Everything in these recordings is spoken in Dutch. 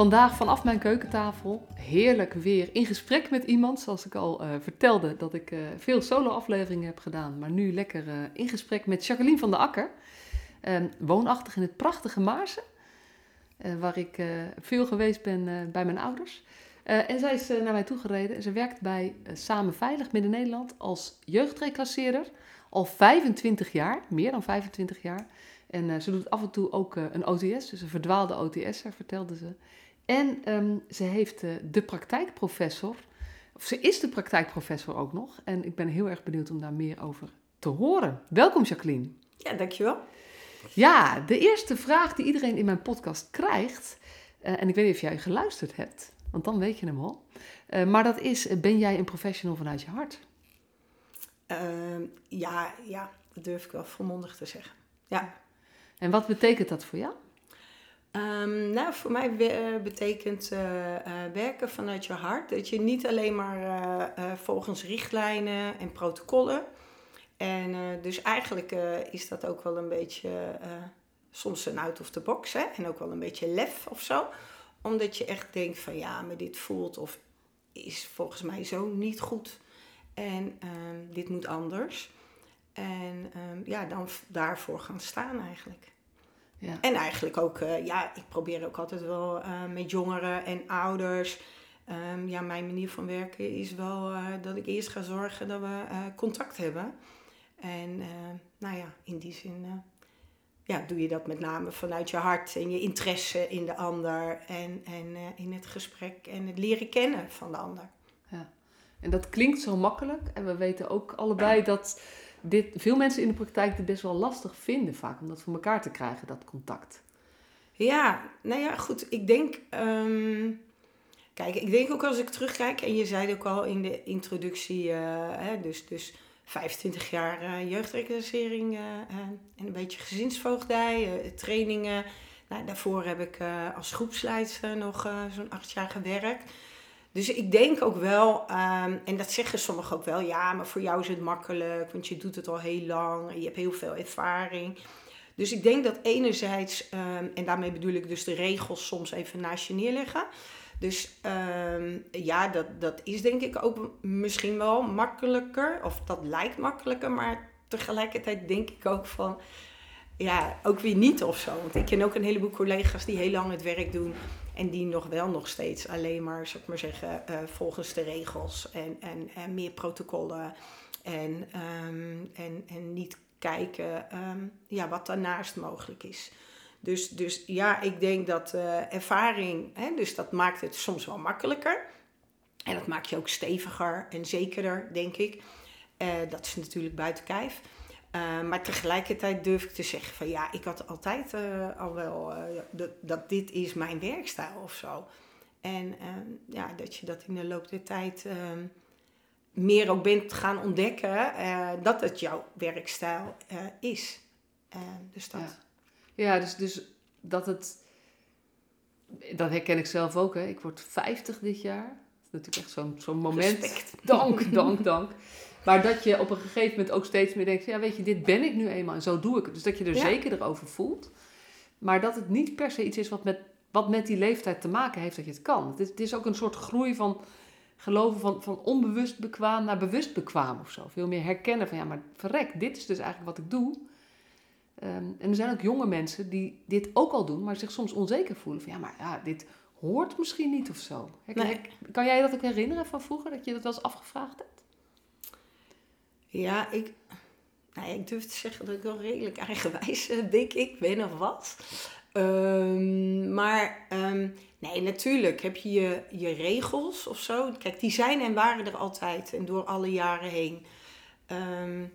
Vandaag vanaf mijn keukentafel, heerlijk weer in gesprek met iemand. Zoals ik al uh, vertelde, dat ik uh, veel solo-afleveringen heb gedaan. Maar nu lekker uh, in gesprek met Jacqueline van der Akker. woonachtig in het prachtige Maarsen. waar ik veel geweest ben bij mijn ouders. en zij is naar mij toegereden. Ze werkt bij Samen Veilig Midden-Nederland als jeugdreclasseerder. Al 25 jaar, meer dan 25 jaar. En ze doet af en toe ook een OTS, dus een verdwaalde OTS'er, vertelde ze. En ehm, ze heeft uh, de praktijkprofessor, of ze is de praktijkprofessor ook nog. En ik ben heel erg benieuwd om daar meer over te horen. Welkom Jacqueline. Ja, dankjewel. Ja, de eerste vraag die iedereen in mijn podcast krijgt, uh, en ik weet niet of jij geluisterd hebt, want dan weet je hem al. Uh, maar dat is, ben jij een professional vanuit je hart? Ehm, ja, ja, dat durf ik wel volmondig te zeggen. Ja. En wat betekent dat voor jou? Um, nou, voor mij uh, betekent uh, uh, werken vanuit je hart dat je niet alleen maar volgens richtlijnen en protocollen. En dus eigenlijk is dat ook wel een beetje soms een out of the box hè? en ook wel een beetje lef of zo. Omdat je echt denkt van ja, maar dit voelt of is volgens mij zo niet goed. En ehm, dit moet anders. En um, ja, dan daarvoor gaan staan eigenlijk. Ja. En eigenlijk ook, uh, ja, ik probeer ook altijd wel uh, met jongeren en ouders. Um, ja, mijn manier van werken is wel uh, dat ik eerst ga zorgen dat we contact hebben. En nou ja, in die zin ja, doe je dat met name vanuit je hart en je interesse in de ander. En, en in het gesprek en het leren kennen van de ander. Ja. En dat klinkt zo makkelijk. En we weten ook allebei dat dit, veel mensen in de praktijk dit best wel lastig vinden vaak om dat voor elkaar te krijgen, dat contact. Ja, nou ja, goed. Ik denk, um, kijk, ik denk ook als ik terugkijk, en je zei ook al in de introductie, uh, hè, dus, dus 25 jaar uh, en een beetje gezinsvoogdij, trainingen. Nou, daarvoor heb ik als groepsleidster nog zo'n acht jaar gewerkt. Dus ik denk ook wel, ehm, en dat zeggen sommigen ook wel, ja, maar voor jou is het makkelijk, want je doet het al heel lang je hebt heel veel ervaring. Dus ik denk dat enerzijds, ehm, en daarmee bedoel ik dus de regels soms even naast je neerleggen. Dus ehm, ja, dat, dat is denk ik ook misschien wel makkelijker, of dat lijkt makkelijker, maar tegelijkertijd denk ik ook van, ja, ook weer niet of zo. Want ik ken ook een heleboel collega's die heel lang het werk doen en die nog wel nog steeds alleen maar, zou ik maar zeggen, uh, volgens de regels en, en, en meer protocollen. En, um, en, en niet kijken um, ja, wat daarnaast mogelijk is. Dus, dus ja, ik denk dat uh, ervaring, hè, dus dat maakt het soms wel makkelijker. En dat maakt je ook steviger en zekerder, denk ik. Uh, dat is natuurlijk buiten kijf. Uh, maar tegelijkertijd durf ik te zeggen van ja, ik had altijd uh, al wel uh, dat, dat dit is mijn werkstijl of zo. En ja, dat je dat in de loop der tijd ehm, meer ook bent gaan ontdekken dat het jouw werkstijl is. dus dat. Ja, ja dus, dus dat het, dat herken ik zelf ook. Hè. Ik word 50 dit jaar. Dat is natuurlijk echt zo'n zo'n moment. Respect. Dank, dank, dank. Maar dat je op een gegeven moment ook steeds meer denkt: ja, weet je, dit ben ik nu eenmaal en zo doe ik het. Dus dat je er ja. zeker erover voelt. Maar dat het niet per se iets is wat met, wat met die leeftijd te maken heeft dat je het kan. Het is, het is ook een soort groei van geloven van, van onbewust bekwaam naar bewust bekwaam of zo. Veel meer herkennen van ja, maar verrek, dit is dus eigenlijk wat ik doe. Um, en er zijn ook jonge mensen die dit ook al doen, maar zich soms onzeker voelen. Van ja, maar ja, dit hoort misschien niet of zo. Nee. Kan jij dat ook herinneren van vroeger, dat je dat wel eens afgevraagd hebt? Ja, ik, nou ik durf te zeggen dat ik wel redelijk eigenwijs eh, denk ik ben of wat. Um, maar um, nee, natuurlijk heb je, je je regels of zo. Kijk, die zijn en waren er altijd en door alle jaren heen. Um,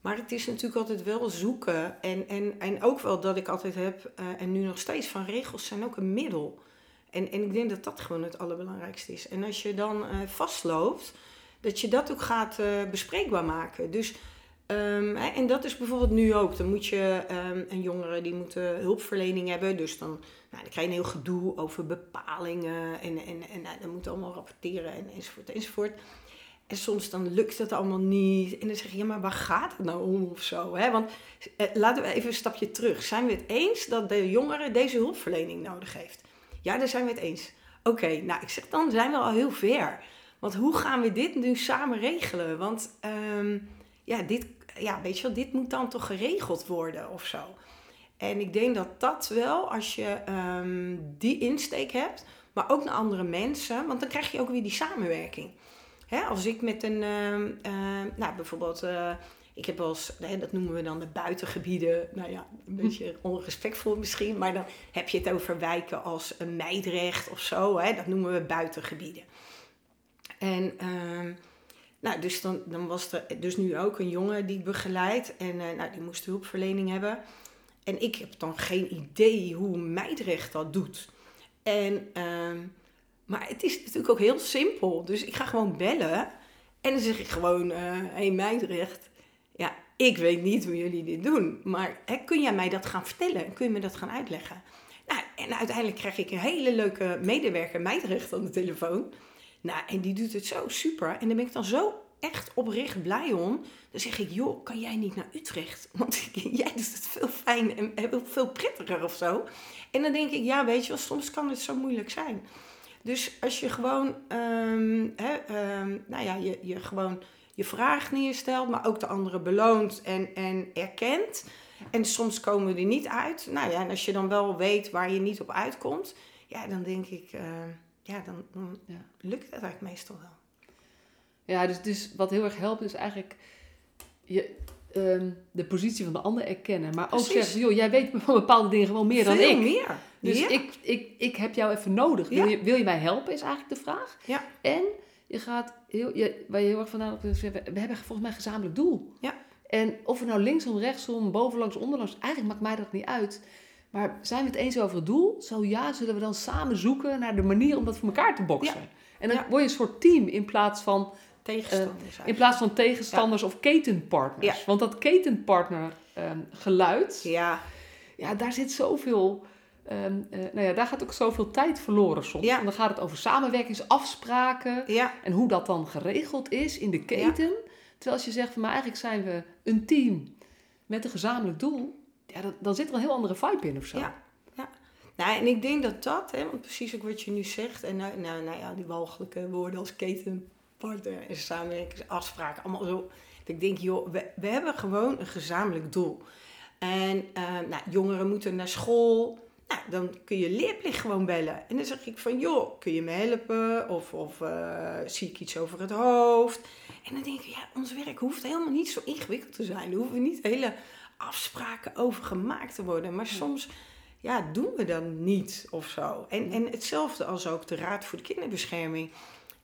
maar het is natuurlijk altijd wel zoeken. En, en, en ook wel dat ik altijd heb, uh, en nu nog steeds, van regels zijn ook een middel. En, en ik denk dat dat gewoon het allerbelangrijkste is. En als je dan uh, vastloopt, dat je dat ook gaat uh, bespreekbaar maken. Dus Ehm, hè, en dat is bijvoorbeeld nu ook. Dan moet je ehm, een jongere die moet eh, hulpverlening hebben. Dus dan, nou, dan krijg je een heel gedoe over bepalingen. En, en, en nou, dan moet allemaal rapporteren en, enzovoort enzovoort. En soms dan lukt het allemaal niet. En dan zeg je, ja, maar waar gaat het nou om of zo? Hè? Want eh, laten we even een stapje terug. Zijn we het eens dat de jongere deze hulpverlening nodig heeft? Ja, daar zijn we het eens. Oké, nou ik zeg dan zijn we al heel ver. Want hoe gaan we dit nu samen regelen? Want ehm, ja, dit, ja, weet je wel, dit moet dan toch geregeld worden of zo. En ik denk dat dat wel, als je ehm, die insteek hebt, maar ook naar andere mensen, want dan krijg je ook weer die samenwerking. Hè, als ik met een, ehm, nou bijvoorbeeld, eh, ik heb wel eens, hè, dat noemen we dan de buitengebieden, nou ja, een beetje onrespectvol misschien, maar dan heb je het over wijken als een Meidrecht of zo, hè, dat noemen we buitengebieden. En ehm, nou, dus dan, dan was er dus nu ook een jongen die ik begeleid en uh, nou, die moest hulpverlening hebben. En ik heb dan geen idee hoe Meidrecht dat doet. En maar het is natuurlijk ook heel simpel. Dus ik ga gewoon bellen. En dan zeg ik gewoon, hé uh, hey Meidrecht, ja, ik weet niet hoe jullie dit doen. Maar hè, kun jij mij dat gaan vertellen? Kun je me dat gaan uitleggen? Nou, en uiteindelijk krijg ik een hele leuke medewerker, Meidrecht, aan de telefoon. Nou, en die doet het zo super. En daar ben ik dan zo echt oprecht blij om. Dan zeg ik, joh, kan jij niet naar Utrecht? Want jij doet het veel fijn en veel prettiger of zo. En dan denk ik, ja, weet je wel, soms kan het zo moeilijk zijn. Dus als je gewoon, hè, um, nou ja, je, je gewoon je vraag neerstelt, maar ook de andere beloont en, en erkent. En soms komen we er niet uit. Nou ja, en als je dan wel weet waar je niet op uitkomt, ja, dan denk ik, uh, ja, dan, dan ja. lukt het eigenlijk meestal wel. Ja, dus, dus wat heel erg helpt is eigenlijk je, um, de positie van de ander erkennen. Maar ook zeggen, joh, jij weet van bepaalde dingen gewoon meer dan ik. meer. Dus ik, ik, ik heb jou even nodig. Wil, je, wil je mij helpen, is eigenlijk de vraag. Ja. En je gaat, heel, je, waar je heel erg vandaan op we hebben volgens mij een gezamenlijk doel. Ja. En of we nou linksom, rechtsom, bovenlangs, onderlangs, eigenlijk maakt mij dat niet uit. Maar zijn we het eens over het doel? Zo ja, zullen we dan samen zoeken naar de manier om dat voor elkaar te boksen. Ja. En dan word je een soort team in plaats van Tegenstanders. Uh, in plaats van tegenstanders of ketenpartners. Want dat ketenpartner um, geluid, ja. ja, daar zit zoveel. Um, uh, nou ja, daar gaat ook zoveel tijd verloren soms. Ja. dan gaat het over samenwerkingsafspraken ja. en hoe dat dan geregeld is in de keten. Terwijl als je zegt van maar eigenlijk zijn we een team met een gezamenlijk doel, ja, dan, zit er een heel andere vibe in of zo. Ja. ja. Nou, en ik denk dat dat, hè, want precies ook wat je nu zegt, en nou, nou, nou ja, die walgelijke woorden als keten partner en samenwerkingsafspraken. Allemaal zo. Dat ik denk, joh, we, we hebben gewoon een gezamenlijk doel. En uh, nou, jongeren moeten naar school. Nou, dan kun je leerplicht gewoon bellen. En dan zeg ik van, joh, kun je me helpen? Of, of uh, zie ik iets over het hoofd? En dan denk ik, ja, ons werk hoeft helemaal niet zo ingewikkeld te zijn. Er hoeven niet hele afspraken over gemaakt te worden. Maar soms ja, doen we dat niet of zo. En, en hetzelfde als ook de Raad voor de Kinderbescherming.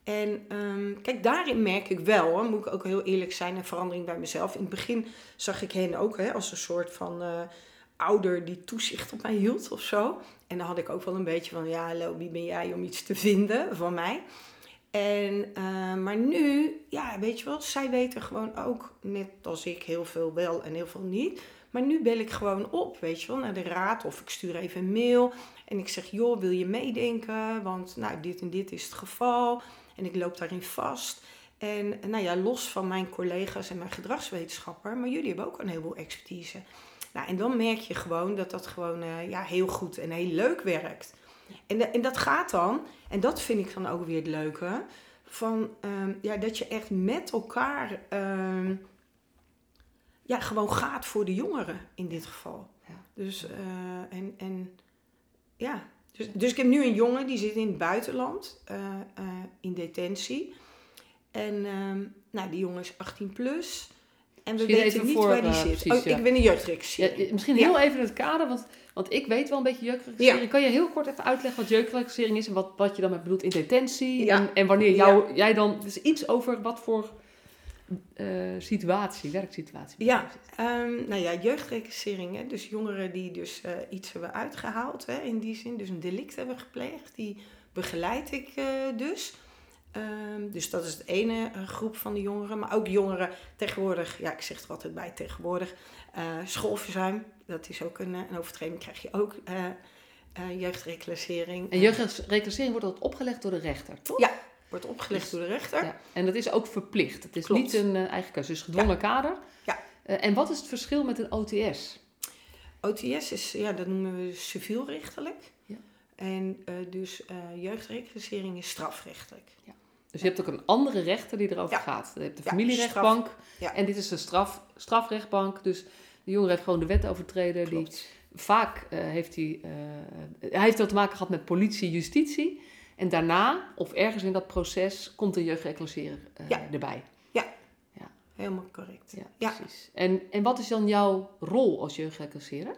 En um, kijk, daarin merk ik wel, hoor, moet ik ook heel eerlijk zijn, een verandering bij mezelf. In het begin zag ik hen ook hè, als een soort van uh, ouder die toezicht op mij hield of zo. En dan had ik ook wel een beetje van, ja, hallo, wie ben jij om iets te vinden van mij? En, uh, maar nu, ja, weet je wel, zij weten gewoon ook, net als ik, heel veel wel en heel veel niet. Maar nu bel ik gewoon op, weet je wel, naar de raad of ik stuur even een mail. En ik zeg, joh, wil je meedenken? Want nou, dit en dit is het geval. En ik loop daarin vast. En nou ja, los van mijn collega's en mijn gedragswetenschapper, maar jullie hebben ook een heleboel expertise. Nou, en dan merk je gewoon dat dat gewoon uh, ja, heel goed en heel leuk werkt. En, de, en dat gaat dan, en dat vind ik dan ook weer het leuke, van um, ja, dat je echt met elkaar um, ja, gewoon gaat voor de jongeren in dit geval. Ja. Dus, uh, en, en ja, dus, dus ik heb nu een jongen die zit in het buitenland, uh, uh, in detentie. En um, nou, die jongen is 18 plus. En we misschien weten niet voor, waar die zit. Precies, oh, ja. Ik ben een. Ja, misschien heel even in het kader, want, want ik weet wel een beetje jeugdreclassering. Kan je heel kort even uitleggen wat jeugdreclassering is en wat, wat je dan met bedoelt in detentie? En, en wanneer jou, jij dan, dus iets over wat voor uh, situatie, werksituatie. Ja, um, nou ja, jeugdreclassering. Hè? Dus jongeren die dus uh, iets hebben uitgehaald hè, in die zin. Dus een delict hebben gepleegd. Die begeleid ik uh, dus. Ehm, dus dat is het ene eh, groep van de jongeren. Maar ook jongeren tegenwoordig, ja, ik zeg er altijd bij tegenwoordig, uh, schoolverzuim. Dat is ook een, een overtreding, krijg je ook uh, jeugdreclassering. En jeugdreclassering wordt dat opgelegd door de rechter, toch? Ja, wordt opgelegd dus, door de rechter. Ja. En dat is ook verplicht. Het is niet een eigen keuze, is gedwongen kader. Ja. en wat is het verschil met een OTS? OTS is, ja, dat noemen we civielrechtelijk. Ja. En dus jeugdreclassering is strafrechtelijk. Ja. Dus je hebt ook een andere rechter die erover gaat. Je hebt de familierechtbank en dit is de straf, strafrechtbank. Dus de jongen heeft gewoon de wet overtreden. Die, vaak uh, heeft hij, uh, hij heeft wel te maken gehad met politie, justitie. En daarna, of ergens in dat proces, komt de jeugdreclasseren uh, ja. erbij. Ja. ja, helemaal correct. Ja, precies. En, en wat is dan jouw rol als jeugdreclasseren?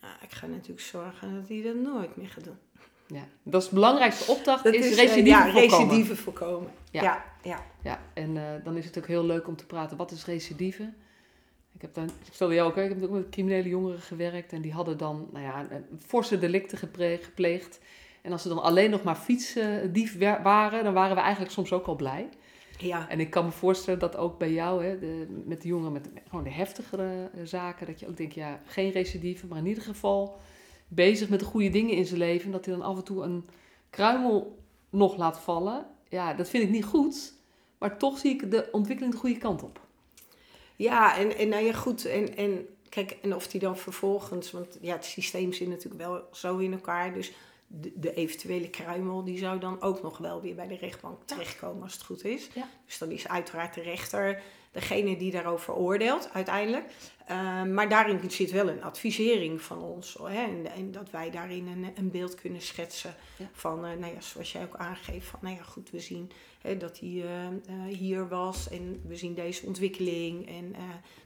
Nou, ik ga natuurlijk zorgen dat hij dat nooit meer gaat doen. Ja, dat is de belangrijkste opdracht, dat is, is recidive ja, voorkomen. Voorkomen. Ja. ja, ja. ja. en uh, dan is het ook heel leuk om te praten, wat is recidive? Ik heb dan, ik vertelde jou ook, ik heb ook met criminele jongeren gewerkt en die hadden dan, nou ja, forse delicten gepleegd. En als ze dan alleen nog maar fietsdief waren, dan waren we eigenlijk soms ook al blij. Ja. En ik kan me voorstellen dat ook bij jou, hè, de, met de jongeren met gewoon de heftigere zaken, dat je ook denkt, ja, geen recidive, maar in ieder geval bezig met de goede dingen in zijn leven. Dat hij dan af en toe een kruimel nog laat vallen. Ja, dat vind ik niet goed. Maar toch zie ik de ontwikkeling de goede kant op. Ja, en, en nou ja, goed. En, en kijk, en of die dan vervolgens, want ja, het systeem zit natuurlijk wel zo in elkaar. Dus de, de, eventuele kruimel, die zou dan ook nog wel weer bij de rechtbank terechtkomen als het goed is. Ja. Dus dan is uiteraard de rechter degene die daarover oordeelt uiteindelijk. Uh, maar daarin zit wel een advisering van ons. Hè? En, en, dat wij daarin een, een beeld kunnen schetsen van, uh, nou ja, zoals jij ook aangeeft, van nou ja, goed, we zien hè, dat hij uh, hier was en we zien deze ontwikkeling en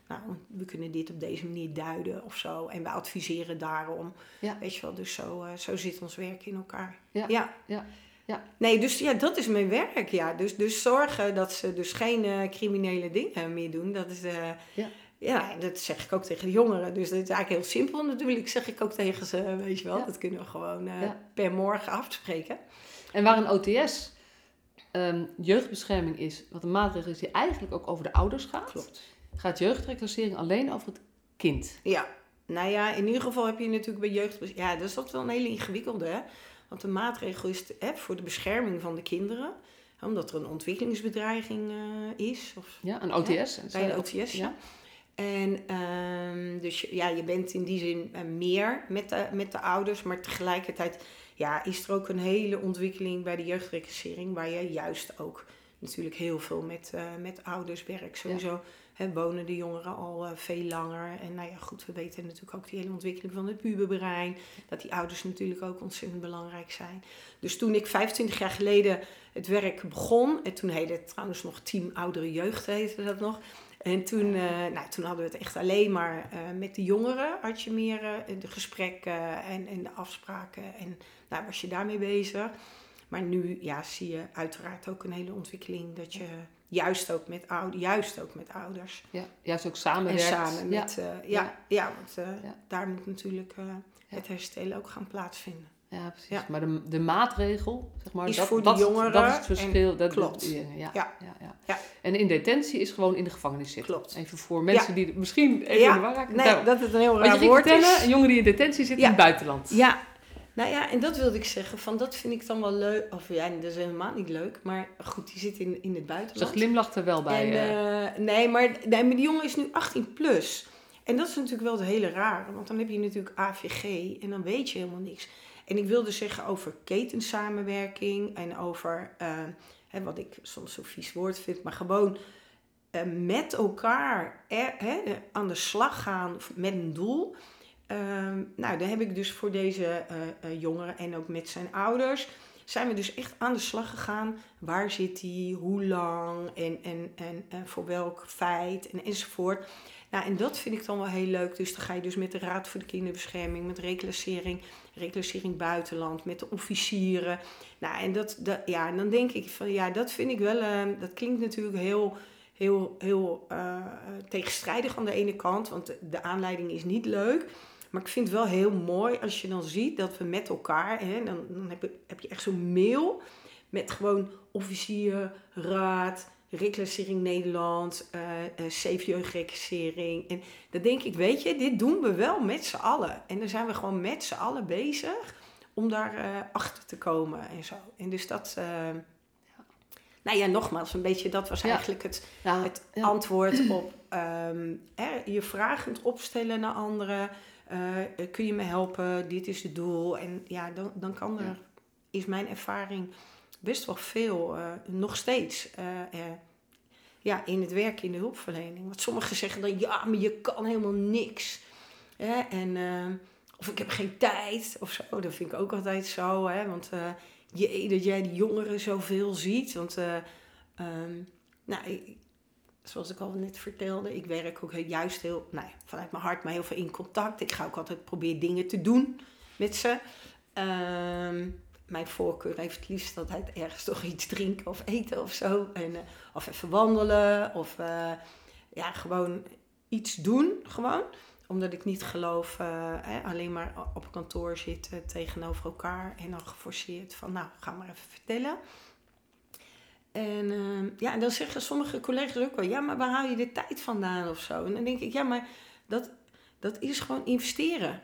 nou, we kunnen dit op deze manier duiden of zo. En we adviseren daarom. Ja. Weet je wel, dus zo, zo zit ons werk in elkaar. Ja. ja. ja. Ja. Nee, dus ja, dat is mijn werk. Ja. Dus, dus zorgen dat ze dus geen uh, criminele dingen meer doen. Dat is, uh, ja. Ja, dat zeg ik ook tegen de jongeren. Dus dat is eigenlijk heel simpel natuurlijk. Zeg ik ook tegen ze, weet je wel. Ja. Dat kunnen we gewoon uh, per morgen afspreken. En waar een OTS um, jeugdbescherming is, wat een maatregel is die eigenlijk ook over de ouders gaat. Klopt. Gaat jeugdreclassering alleen over het kind. Ja, nou ja, in ieder geval heb je natuurlijk bij jeugd... Ja, dat is wel een hele ingewikkelde, hè. Want de maatregel is hè, voor de bescherming van de kinderen. Omdat er een ontwikkelingsbedreiging uh, is. Of, ja, een OTS. Bij een OTS, ja. ja. En um, dus ja, je bent in die zin uh, meer met de, met de ouders. Maar tegelijkertijd ja, is er ook een hele ontwikkeling bij de jeugdreclassering. Waar je juist ook natuurlijk heel veel met, uh, met ouders werkt. Sowieso ja. hè, wonen de jongeren al uh, veel langer. En nou ja, goed, we weten natuurlijk ook die hele ontwikkeling van het puberbrein. Dat die ouders natuurlijk ook ontzettend belangrijk zijn. Dus toen ik 25 jaar geleden het werk begon. En toen heette het trouwens nog Team Oudere Jeugd, heette dat nog. En toen, uh, nou, toen hadden we het echt alleen maar met de jongeren. Had je meer de gesprekken en, en de afspraken. En nou, was je daarmee bezig. Maar nu ja, zie je uiteraard ook een hele ontwikkeling dat je juist ook met, oud, juist ook met ouders. Ja, juist ook samenwerkt. En samen met, ja, ja, ja. want daar moet natuurlijk het herstellen ook gaan plaatsvinden. Ja, precies. Ja. Maar de, de maatregel, zeg maar, is dat, voor dat, jongeren. Dat is het verschil. En, dat, klopt. Ja, ja, ja. En in detentie is gewoon in de gevangenis zitten. Klopt. Even voor mensen die misschien even in de war raken. Nee, nou, dat het een heel raar woord vertellen, is. Een jongen die in detentie zit in het buitenland. Ja, nou ja, en dat wilde ik zeggen. Van dat vind ik dan wel leuk. Of ja, dat is helemaal niet leuk. Maar goed, die zit in, in het buitenland. Ze glimlacht er wel bij. En, uh, nee, maar, nee, maar die jongen is nu 18 plus. En dat is natuurlijk wel het hele rare. Want dan heb je natuurlijk AVG en dan weet je helemaal niks. En ik wilde zeggen over ketensamenwerking en over, uh, hè, wat ik soms zo'n vies woord vind, maar gewoon uh, met elkaar hè, aan de slag gaan met een doel. Um, nou, daar heb ik dus voor deze uh, jongeren en ook met zijn ouders, zijn we dus echt aan de slag gegaan. Waar zit hij, hoe lang en, en, en, en voor welk feit en, enzovoort. Nou, en dat vind ik dan wel heel leuk. Dus dan ga je dus met de Raad voor de Kinderbescherming, met reclassering, reclassering buitenland, met de officieren. Nou, en dat, dat ja, en dan denk ik van ja, dat vind ik wel, uh, dat klinkt natuurlijk heel, heel, heel uh, tegenstrijdig aan de ene kant, want de, de aanleiding is niet leuk. Maar ik vind het wel heel mooi als je dan ziet dat we met elkaar, hè, dan, dan heb, je, heb je echt zo'n mail met gewoon officier, raad, reclassering Nederland, uh, uh, safe jeugdreclassering. En dan denk ik, weet je, dit doen we wel met z'n allen. En dan zijn we gewoon met z'n allen bezig om daar uh, achter te komen en zo. En dus dat... Nou ja, nogmaals, een beetje dat was eigenlijk het, het antwoord op um, hè, je vragend opstellen naar anderen. kun je me helpen? Dit is het doel. En ja, dan, dan kan er, is mijn ervaring best wel veel, uh, nog steeds, uh, uh, ja, in het werk in de hulpverlening. Want sommigen zeggen dan, ja, maar je kan helemaal niks. Hè? En, of ik heb geen tijd, of zo. Dat vind ik ook altijd zo, hè. Want je, dat jij die jongeren zoveel ziet. Want, um, nou, zoals ik al net vertelde, ik werk ook juist heel, nou, vanuit mijn hart, maar heel veel in contact. Ik ga ook altijd proberen dingen te doen met ze. Um, mijn voorkeur heeft het liefst altijd ergens toch iets drinken of eten of zo. En, uh, of even wandelen of uh, ja, gewoon iets doen gewoon. Omdat ik niet geloof uh, alleen maar op kantoor zitten tegenover elkaar en dan geforceerd van nou, ga maar even vertellen. En ja, en dan zeggen sommige collega's ook wel, ja, maar waar haal je de tijd vandaan of zo? En dan denk ik, ja, maar dat, dat is gewoon investeren.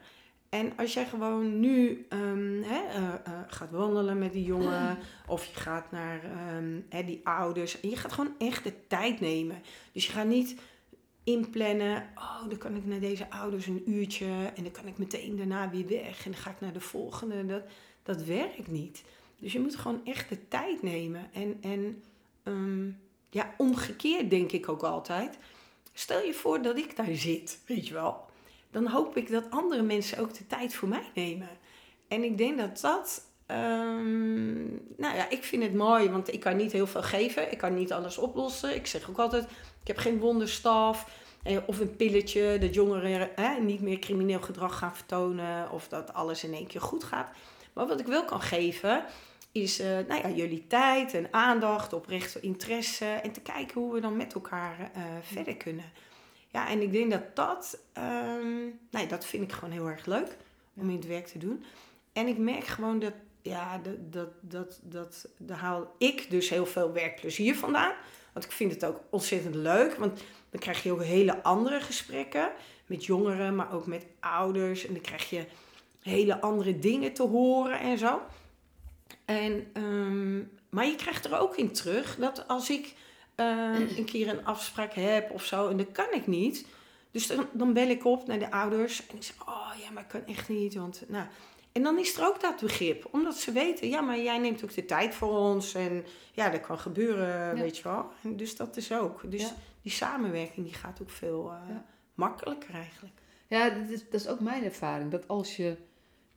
En als jij gewoon nu um, hè, uh, uh, gaat wandelen met die jongen, of je gaat naar um, hè, die ouders, en je gaat gewoon echt de tijd nemen. Dus je gaat niet inplannen, oh, dan kan ik naar deze ouders een uurtje en dan kan ik meteen daarna weer weg en dan ga ik naar de volgende. Dat, dat werkt niet. Dus je moet gewoon echt de tijd nemen. En, en um, ja, omgekeerd denk ik ook altijd. Stel je voor dat ik daar zit, weet je wel dan hoop ik dat andere mensen ook de tijd voor mij nemen. En ik denk dat dat. Um, nou ja, ik vind het mooi, want ik kan niet heel veel geven. Ik kan niet alles oplossen. Ik zeg ook altijd: ik heb geen wonderstaf. Eh, of een pilletje dat jongeren hè, niet meer crimineel gedrag gaan vertonen. Of dat alles in één keer goed gaat. Maar wat ik wel kan geven, is uh, nou ja, jullie tijd en aandacht, oprechte interesse. En te kijken hoe we dan met elkaar uh, verder kunnen. Ja, en ik denk dat dat, um, nee, dat vind ik gewoon heel erg leuk om in het werk te doen. En ik merk gewoon dat, ja, dat, dat, dat, dat, daar haal ik dus heel veel werkplezier vandaan. Want ik vind het ook ontzettend leuk, want dan krijg je ook hele andere gesprekken met jongeren, maar ook met ouders. En dan krijg je hele andere dingen te horen en zo. En, um, maar je krijgt er ook in terug dat als ik uh, een keer een afspraak heb of zo en dat kan ik niet. Dus dan, dan bel ik op naar de ouders en ik zeg, oh ja, maar ik kan echt niet. Want, nou. En dan is er ook dat begrip, omdat ze weten, ja, maar jij neemt ook de tijd voor ons en ja, dat kan gebeuren, weet je wel. En dus dat is ook. Dus die samenwerking die gaat ook veel uh, makkelijker eigenlijk. Ja, dat is, dat is ook mijn ervaring. Dat als je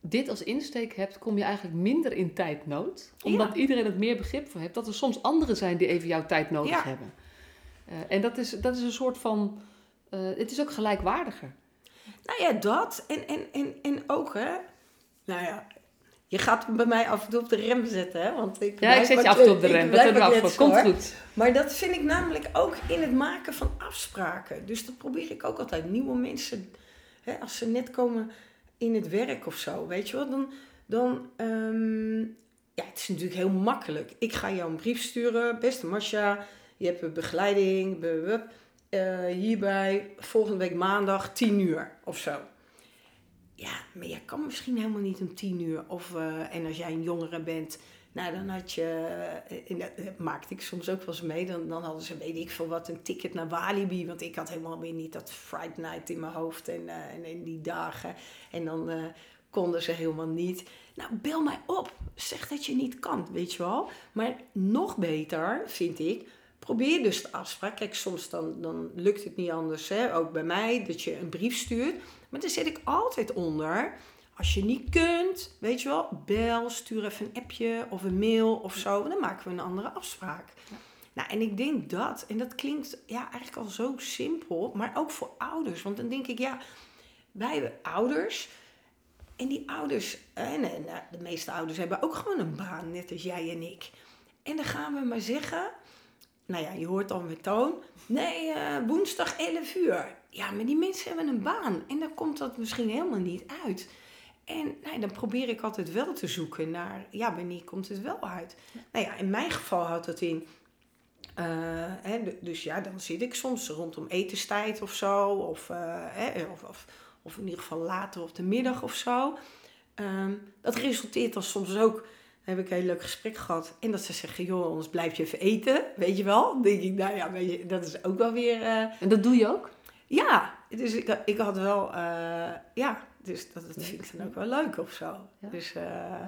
dit als insteek hebt, kom je eigenlijk minder in tijdnood. Omdat iedereen het meer begrip voor heeft. Dat er soms anderen zijn die even jouw tijd nodig hebben. Uh, en dat is, dat is een soort van... Uh, het is ook gelijkwaardiger. Nou ja, dat. En, en, en, en ook, hè. Nou ja, je gaat bij mij af en toe op de rem zetten, hè? Want ik ja, ik zet je af en toe op de rem. Dat hebben we. Komt goed. Maar dat vind ik namelijk ook in het maken van afspraken. Dus dat probeer ik ook altijd. Nieuwe mensen, hè, als ze net komen in het werk of zo, weet je wel, dan, dan um, ja, het is natuurlijk heel makkelijk. Ik ga jou een brief sturen, beste Masha, je hebt een begeleiding, uh, hierbij volgende week maandag 10 uur of zo. Ja, maar je kan misschien helemaal niet om 10 uur. Of, uh, en als jij een jongere bent, nou, dan had je, en eh, dat maakte ik soms ook wel eens mee, dan, dan hadden ze, weet ik veel wat, een ticket naar Walibi. Want ik had helemaal weer niet dat Friday Night in mijn hoofd en, uh, en in die dagen. En dan konden ze helemaal niet. Nou, bel mij op. Zeg dat je niet kan, weet je wel. Maar nog beter, vind ik, probeer dus de afspraak. Kijk, soms dan, dan lukt het niet anders, hè? ook bij mij, dat je een brief stuurt. Maar dan zet ik altijd onder als je niet kunt, weet je wel, bel, stuur even een appje of een mail of zo. Dan maken we een andere afspraak. Nou, en ik denk dat, en dat klinkt ja, eigenlijk al zo simpel, maar ook voor ouders. Want dan denk ik, ja, wij hebben ouders. En die ouders, en, nou, de meeste ouders hebben ook gewoon een baan, net als jij en ik. En dan gaan we maar zeggen, nou ja, je hoort al met toon, nee, uh, woensdag 11 uur. Ja, maar die mensen hebben een baan en dan komt dat misschien helemaal niet uit. En nou, dan probeer ik altijd wel te zoeken naar, ja, wanneer komt het wel uit? Nou ja, in mijn geval houdt het in, eh, hè, dus ja, dan zit ik soms rondom etenstijd of zo, of, eh, hè, of, of, of in ieder geval later op de middag of zo. Ehm, dat resulteert dan soms ook, dan heb ik een heel leuk gesprek gehad, en dat ze zeggen, joh, anders blijf je even eten, weet je wel? Dan denk ik, nou ja, weet je, dat is ook wel weer... eh, En dat doe je ook? ja, dus ik, ik had wel, ja, dus dat, dat vind ik dan ook wel leuk of zo. Dus, eh,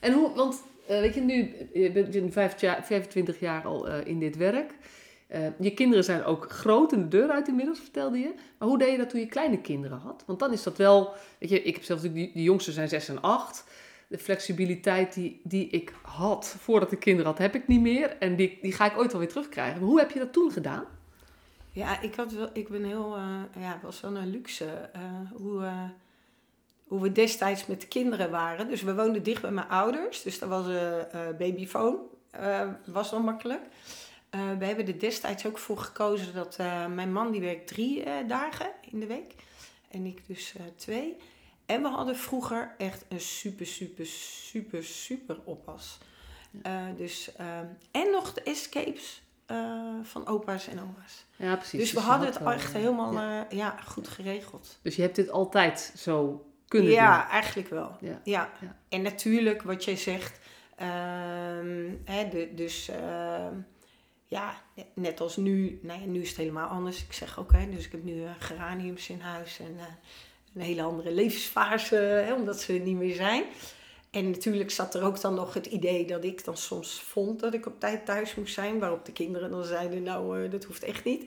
En hoe, want eh, weet je, nu, je bent jaar, 25 jaar al eh, in dit werk. Je kinderen zijn ook groot in de deur uit inmiddels, vertelde je. Maar hoe deed je dat toen je kleine kinderen had? Want dan is dat wel, weet je, ik heb zelf natuurlijk, die, die jongste zijn 6 en 8. De flexibiliteit die, die ik had voordat ik kinderen had, heb ik niet meer. En die, die ga ik ooit wel weer terugkrijgen. Maar hoe heb je dat toen gedaan? Ja, ik, had wel, ik ben heel, eh, ja, was wel een luxe eh, hoe, eh, hoe we destijds met de kinderen waren. Dus we woonden dicht bij mijn ouders, dus dat was een babyfoon, was wel makkelijk. We hebben er destijds ook voor gekozen dat mijn man die werkt drie dagen in de week en ik dus twee. En we hadden vroeger echt een super, super, super, super oppas. Dus, eh, en nog de escapes van opa's en oma's. Ja, precies. Dus we hadden had het echt eh, helemaal ja. ja. ja, goed geregeld. Dus je hebt dit altijd zo kunnen Ja, eigenlijk wel. doen. Ja. Ja. Ja. En natuurlijk, wat jij zegt, ehm, hè, de, dus ehm, ja, net als nu, nou ja, nu is het helemaal anders. Ik zeg ook, hè, dus ik heb nu eh, geraniums in huis en eh, een hele andere levensfase, hè, omdat ze er niet meer zijn. En natuurlijk zat er ook dan nog het idee dat ik dan soms vond dat ik op tijd thuis moest zijn, waarop de kinderen dan zeiden, nou, eh, dat hoeft echt niet.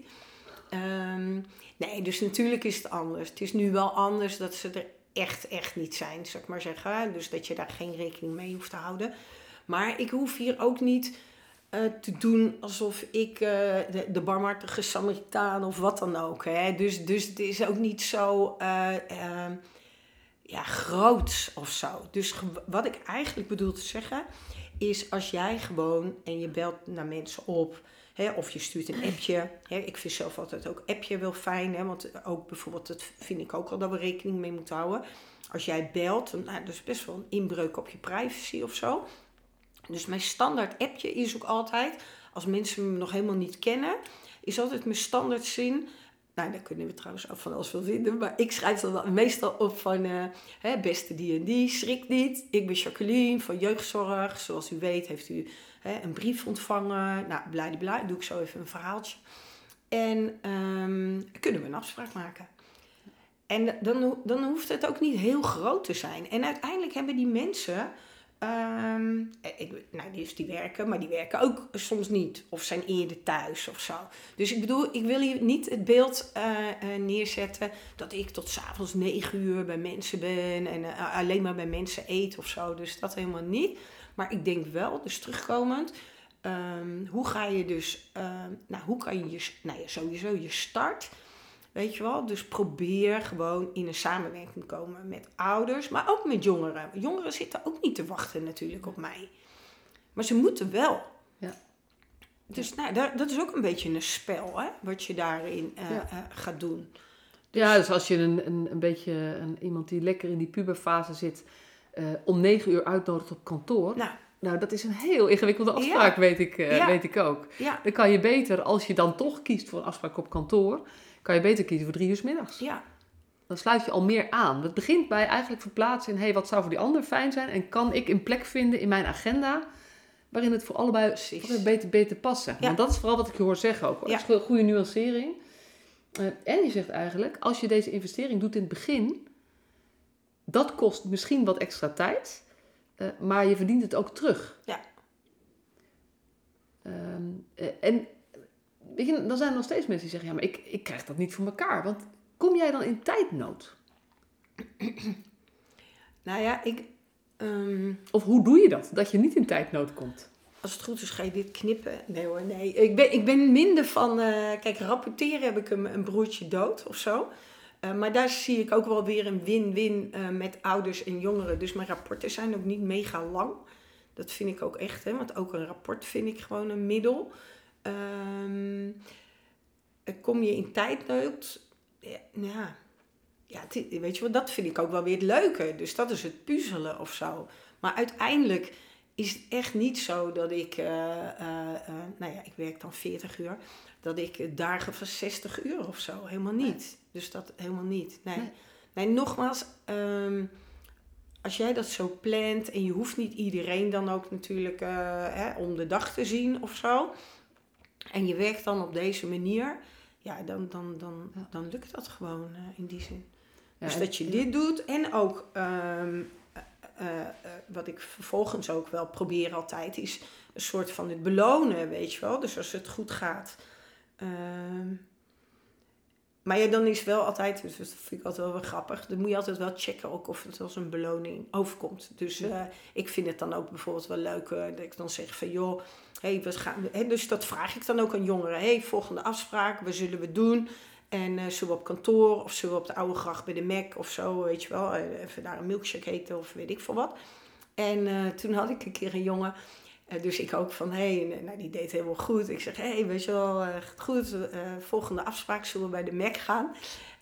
Ehm, nee, dus natuurlijk is het anders. Het is nu wel anders dat ze er echt, echt niet zijn, zou ik maar zeggen. Dus dat je daar geen rekening mee hoeft te houden. Maar ik hoef hier ook niet eh, te doen alsof ik eh, de, barmhartige Samaritaan of wat dan ook. Hè? Dus, dus het is ook niet zo eh, eh, ja, groots of zo. Dus wat ik eigenlijk bedoel te zeggen is als jij gewoon en je belt naar mensen op. Hè, of je stuurt een appje. Hè, ik vind zelf altijd ook appje wel fijn. Hè, want ook bijvoorbeeld, dat vind ik ook al dat we rekening mee moeten houden. Als jij belt, dan, nou, dat is best wel een inbreuk op je privacy of zo. Dus mijn standaard appje is ook altijd, als mensen me nog helemaal niet kennen, is altijd mijn standaard zin. Nou, daar kunnen we trouwens ook van alles veel vinden. Maar ik schrijf dan meestal op van, eh, hè, beste die en die, schrik niet. Ik ben Jacqueline van Jeugdzorg. Zoals u weet heeft u hè, een brief ontvangen. Nou, bla Doe ik zo even een verhaaltje. En ehm, kunnen we een afspraak maken. En dan, dan hoeft het ook niet heel groot te zijn. En uiteindelijk hebben die mensen. Ehm, ik, nou, die, werken, maar die werken ook soms niet. Of zijn eerder thuis of zo. Dus ik bedoel, ik wil hier niet het beeld eh, eh, neerzetten dat ik tot s'avonds negen uur bij mensen ben en eh, alleen maar bij mensen eet of zo. Dus dat helemaal niet. Maar ik denk wel, dus terugkomend, ehm, hoe ga je dus, ehm, nou, hoe kan je, je nou ja, sowieso je start, weet je wel, dus probeer gewoon in een samenwerking te komen met ouders, maar ook met jongeren. Jongeren zitten ook niet te wachten natuurlijk op mij, maar ze moeten wel. Ja. Dus nou, dat is ook een beetje een spel, hè, wat je daarin eh, Ja. eh, gaat doen. Ja, dus als je een, een, een beetje een, iemand die lekker in die puberfase zit, eh, om negen uur uitnodigt op kantoor. Nou, Nou, dat is een heel ingewikkelde afspraak, weet, ik, Ja. weet ik ook. ja, Dan kan je beter, als je dan toch kiest voor een afspraak op kantoor, kan je beter kiezen voor drie uur 's middags. ja, Dan sluit je al meer aan. Het begint bij eigenlijk verplaatsen in, hey, wat zou voor die ander fijn zijn? En kan ik een plek vinden in mijn agenda waarin het voor allebei beter, beter past? Ja. Want dat is vooral wat ik je hoor zeggen ook. hoor. Ja. Dat is een goede nuancering. Eh, en je zegt eigenlijk, als je deze investering doet in het begin, dat kost misschien wat extra tijd, eh, maar je verdient het ook terug. Ja. Ehm, eh, en weet je, dan zijn er nog steeds mensen die zeggen, ja, maar ik, ik krijg dat niet voor elkaar. Want kom jij dan in tijdnood? nou ja, ik... ehm, Of hoe doe je dat, dat je niet in tijdnood komt? Als het goed is, ga je dit knippen. Nee hoor, nee. Ik ben, ik ben minder van... eh, kijk, rapporteren heb ik een, een broertje dood of zo. Eh, maar daar zie ik ook wel weer een win-win eh, met ouders en jongeren. Dus mijn rapporten zijn ook niet mega lang. Dat vind ik ook echt, hè. Want ook een rapport vind ik gewoon een middel. Ehm, eh, kom je in tijdnood? Ja, nou ja. weet je wel, dat vind ik ook wel weer het leuke. Dus dat is het puzzelen of zo. Maar uiteindelijk is het echt niet zo dat ik, eh, eh, nou ja, ik werk dan 40 uur, dat ik dagen van 60 uur of zo. Helemaal niet. Dus dat helemaal niet. Nee, Nee. nee. nogmaals, ehm, als jij dat zo plant en je hoeft niet iedereen dan ook natuurlijk hè, om de dag te zien of zo. En je werkt dan op deze manier, ja, dan, dan, dan, dan lukt dat gewoon eh, in die zin. Ja, dus dat je dit doet en ook ehm, eh, eh, eh, wat ik vervolgens ook wel probeer altijd is een soort van het belonen, weet je wel. Dus als het goed gaat. Ehm, maar ja, dan is wel altijd, dus dat vind ik altijd wel weer grappig, dan moet je altijd wel checken ook of het als een beloning overkomt. Dus eh, ik vind het dan ook bijvoorbeeld wel leuk eh, dat ik dan zeg van joh, hey, we gaan, hè, dus dat vraag ik dan ook aan jongeren. hey, volgende afspraak, wat zullen we doen? En eh, zullen we op kantoor of zullen we op de oude gracht bij de Mac of zo, weet je wel, even daar een milkshake eten of weet ik veel wat. En toen had ik een keer een jongen, dus ik ook van, hé, hey, nou, die deed helemaal goed. Ik zeg, hé, hey, weet je wel, eh, gaat goed, eh, volgende afspraak zullen we bij de Mac gaan.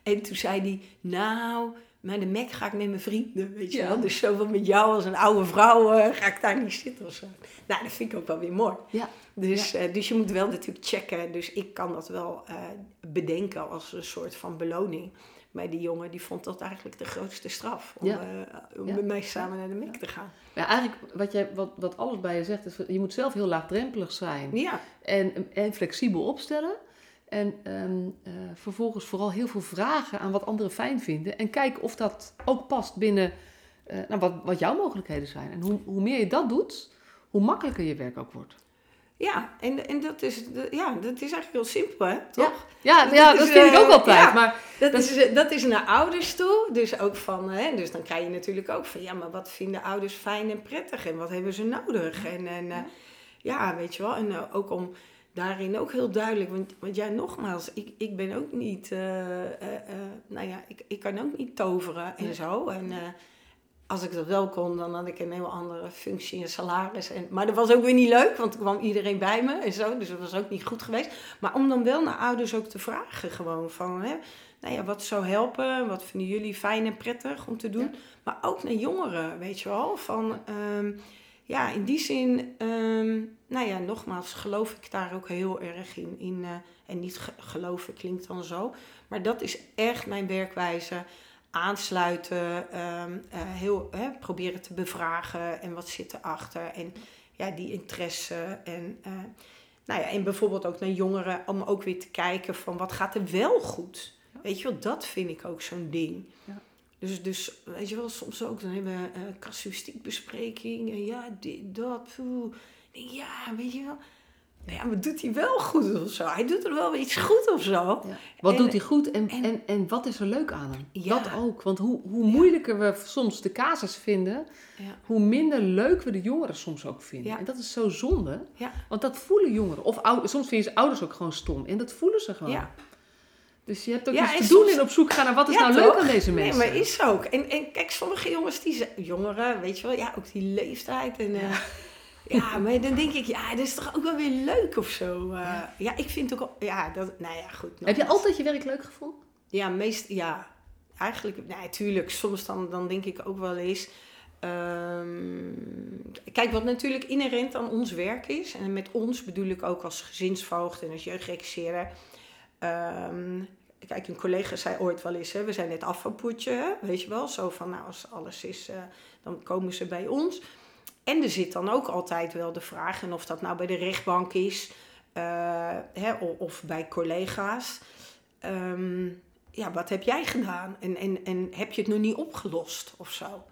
En toen zei hij, nou, bij de Mac ga ik met mijn vrienden, weet je Ja. wel. Dus zo met jou als een oude vrouw eh, ga ik daar niet zitten of zo. Nou, dat vind ik ook wel weer mooi. Ja. Dus, eh, dus je moet wel natuurlijk checken. Dus ik kan dat wel eh, bedenken als een soort van beloning. Maar die jongen die vond dat eigenlijk de grootste straf. Om, Ja. eh, om Ja. met mij samen naar de Mac te gaan. Ja, eigenlijk wat, jij, wat, wat alles bij je zegt, is je moet zelf heel laagdrempelig zijn. Ja, En, en flexibel opstellen. En ehm, eh, vervolgens vooral heel veel vragen aan wat anderen fijn vinden. En kijken of dat ook past binnen eh, nou, wat, wat jouw mogelijkheden zijn. En hoe, hoe meer je dat doet, hoe makkelijker je werk ook wordt. Ja. En, en dat, is, ja, dat is eigenlijk heel simpel, hè? Toch? Ja, Dat ja is, dat vind ik eh, ook altijd. ja. Maar Dat, Dat- is, eh, dat is naar ouders toe. Dus ook van, hè, dus dan krijg je natuurlijk ook van, ja, maar wat vinden ouders fijn en prettig en wat hebben ze nodig? En, en eh, ja, weet je wel, en ook om daarin ook heel duidelijk, want, want ja, nogmaals, ik, ik ben ook niet, nou ja, ik, ik kan ook niet toveren en Nee. zo. En als ik dat wel kon, dan had ik een heel andere functie en salaris. En, maar dat was ook weer niet leuk, want er kwam iedereen bij me en zo, dus dat was ook niet goed geweest. Maar om dan wel naar ouders ook te vragen, gewoon van, hè, nou ja, wat zou helpen? Wat vinden jullie fijn en prettig om te doen? Maar ook naar jongeren, weet je wel. Van, ehm, ja, in die zin, ehm, nou ja, nogmaals, geloof ik daar ook heel erg in. in eh, en niet ge- geloven klinkt dan zo. Maar dat is echt mijn werkwijze. Aansluiten, ehm, eh, heel, hè, proberen te bevragen en wat zit erachter. En ja, die interesse. En, eh, nou ja, en bijvoorbeeld ook naar jongeren om ook weer te kijken van wat gaat er wel goed. Weet je wel, dat vind ik ook zo'n ding. Ja. Dus, dus, weet je wel, soms ook, dan hebben we uh, casuïstiekbespreking. En ja, dit, dat, poeh. Ja, weet je wel. Ja, maar doet hij wel goed of zo? Hij doet er wel iets goed of zo. Ja. Wat En- doet hij goed en, en, en- en, wat is er leuk aan hem? Ja. Dat ook. Want hoe, hoe moeilijker we soms de casus vinden, Ja. hoe minder leuk we de jongeren soms ook vinden. En dat is zo zonde. Want dat voelen jongeren. Of ouders, soms vinden ze ouders ook gewoon stom. En dat voelen ze gewoon. Ja. Dus je hebt ook Ja, iets te doen en op zoek gaan naar wat is nou leuk aan deze mensen. Nee, maar is ook. En, en kijk, sommige jongens, die zijn, jongeren, weet je wel, ja, ook die leeftijd. En, eh, ja. maar dan denk ik, ja, dat is toch ook wel weer leuk of zo. eh. ja. ik vind ook, ja, dat, nou ja, goed. Heb je altijd je werk leuk gevonden? Ja, meest, ja. Eigenlijk, nee, tuurlijk. Soms dan, dan denk ik ook wel eens. ehm, kijk, wat natuurlijk inherent aan ons werk is. En met ons bedoel ik ook als gezinsvoogd en als jeugdregisseerder. Ehm, kijk, een collega zei ooit wel eens, hè, we zijn net afvalpoetje, hè, weet je wel. Zo van, nou, als alles is, eh, dan komen ze bij ons. En er zit dan ook altijd wel de vraag, en of dat nou bij de rechtbank is, eh, hè, of bij collega's. Ehm, ja, wat heb jij gedaan? En, en, en heb je het nog niet opgelost of zo?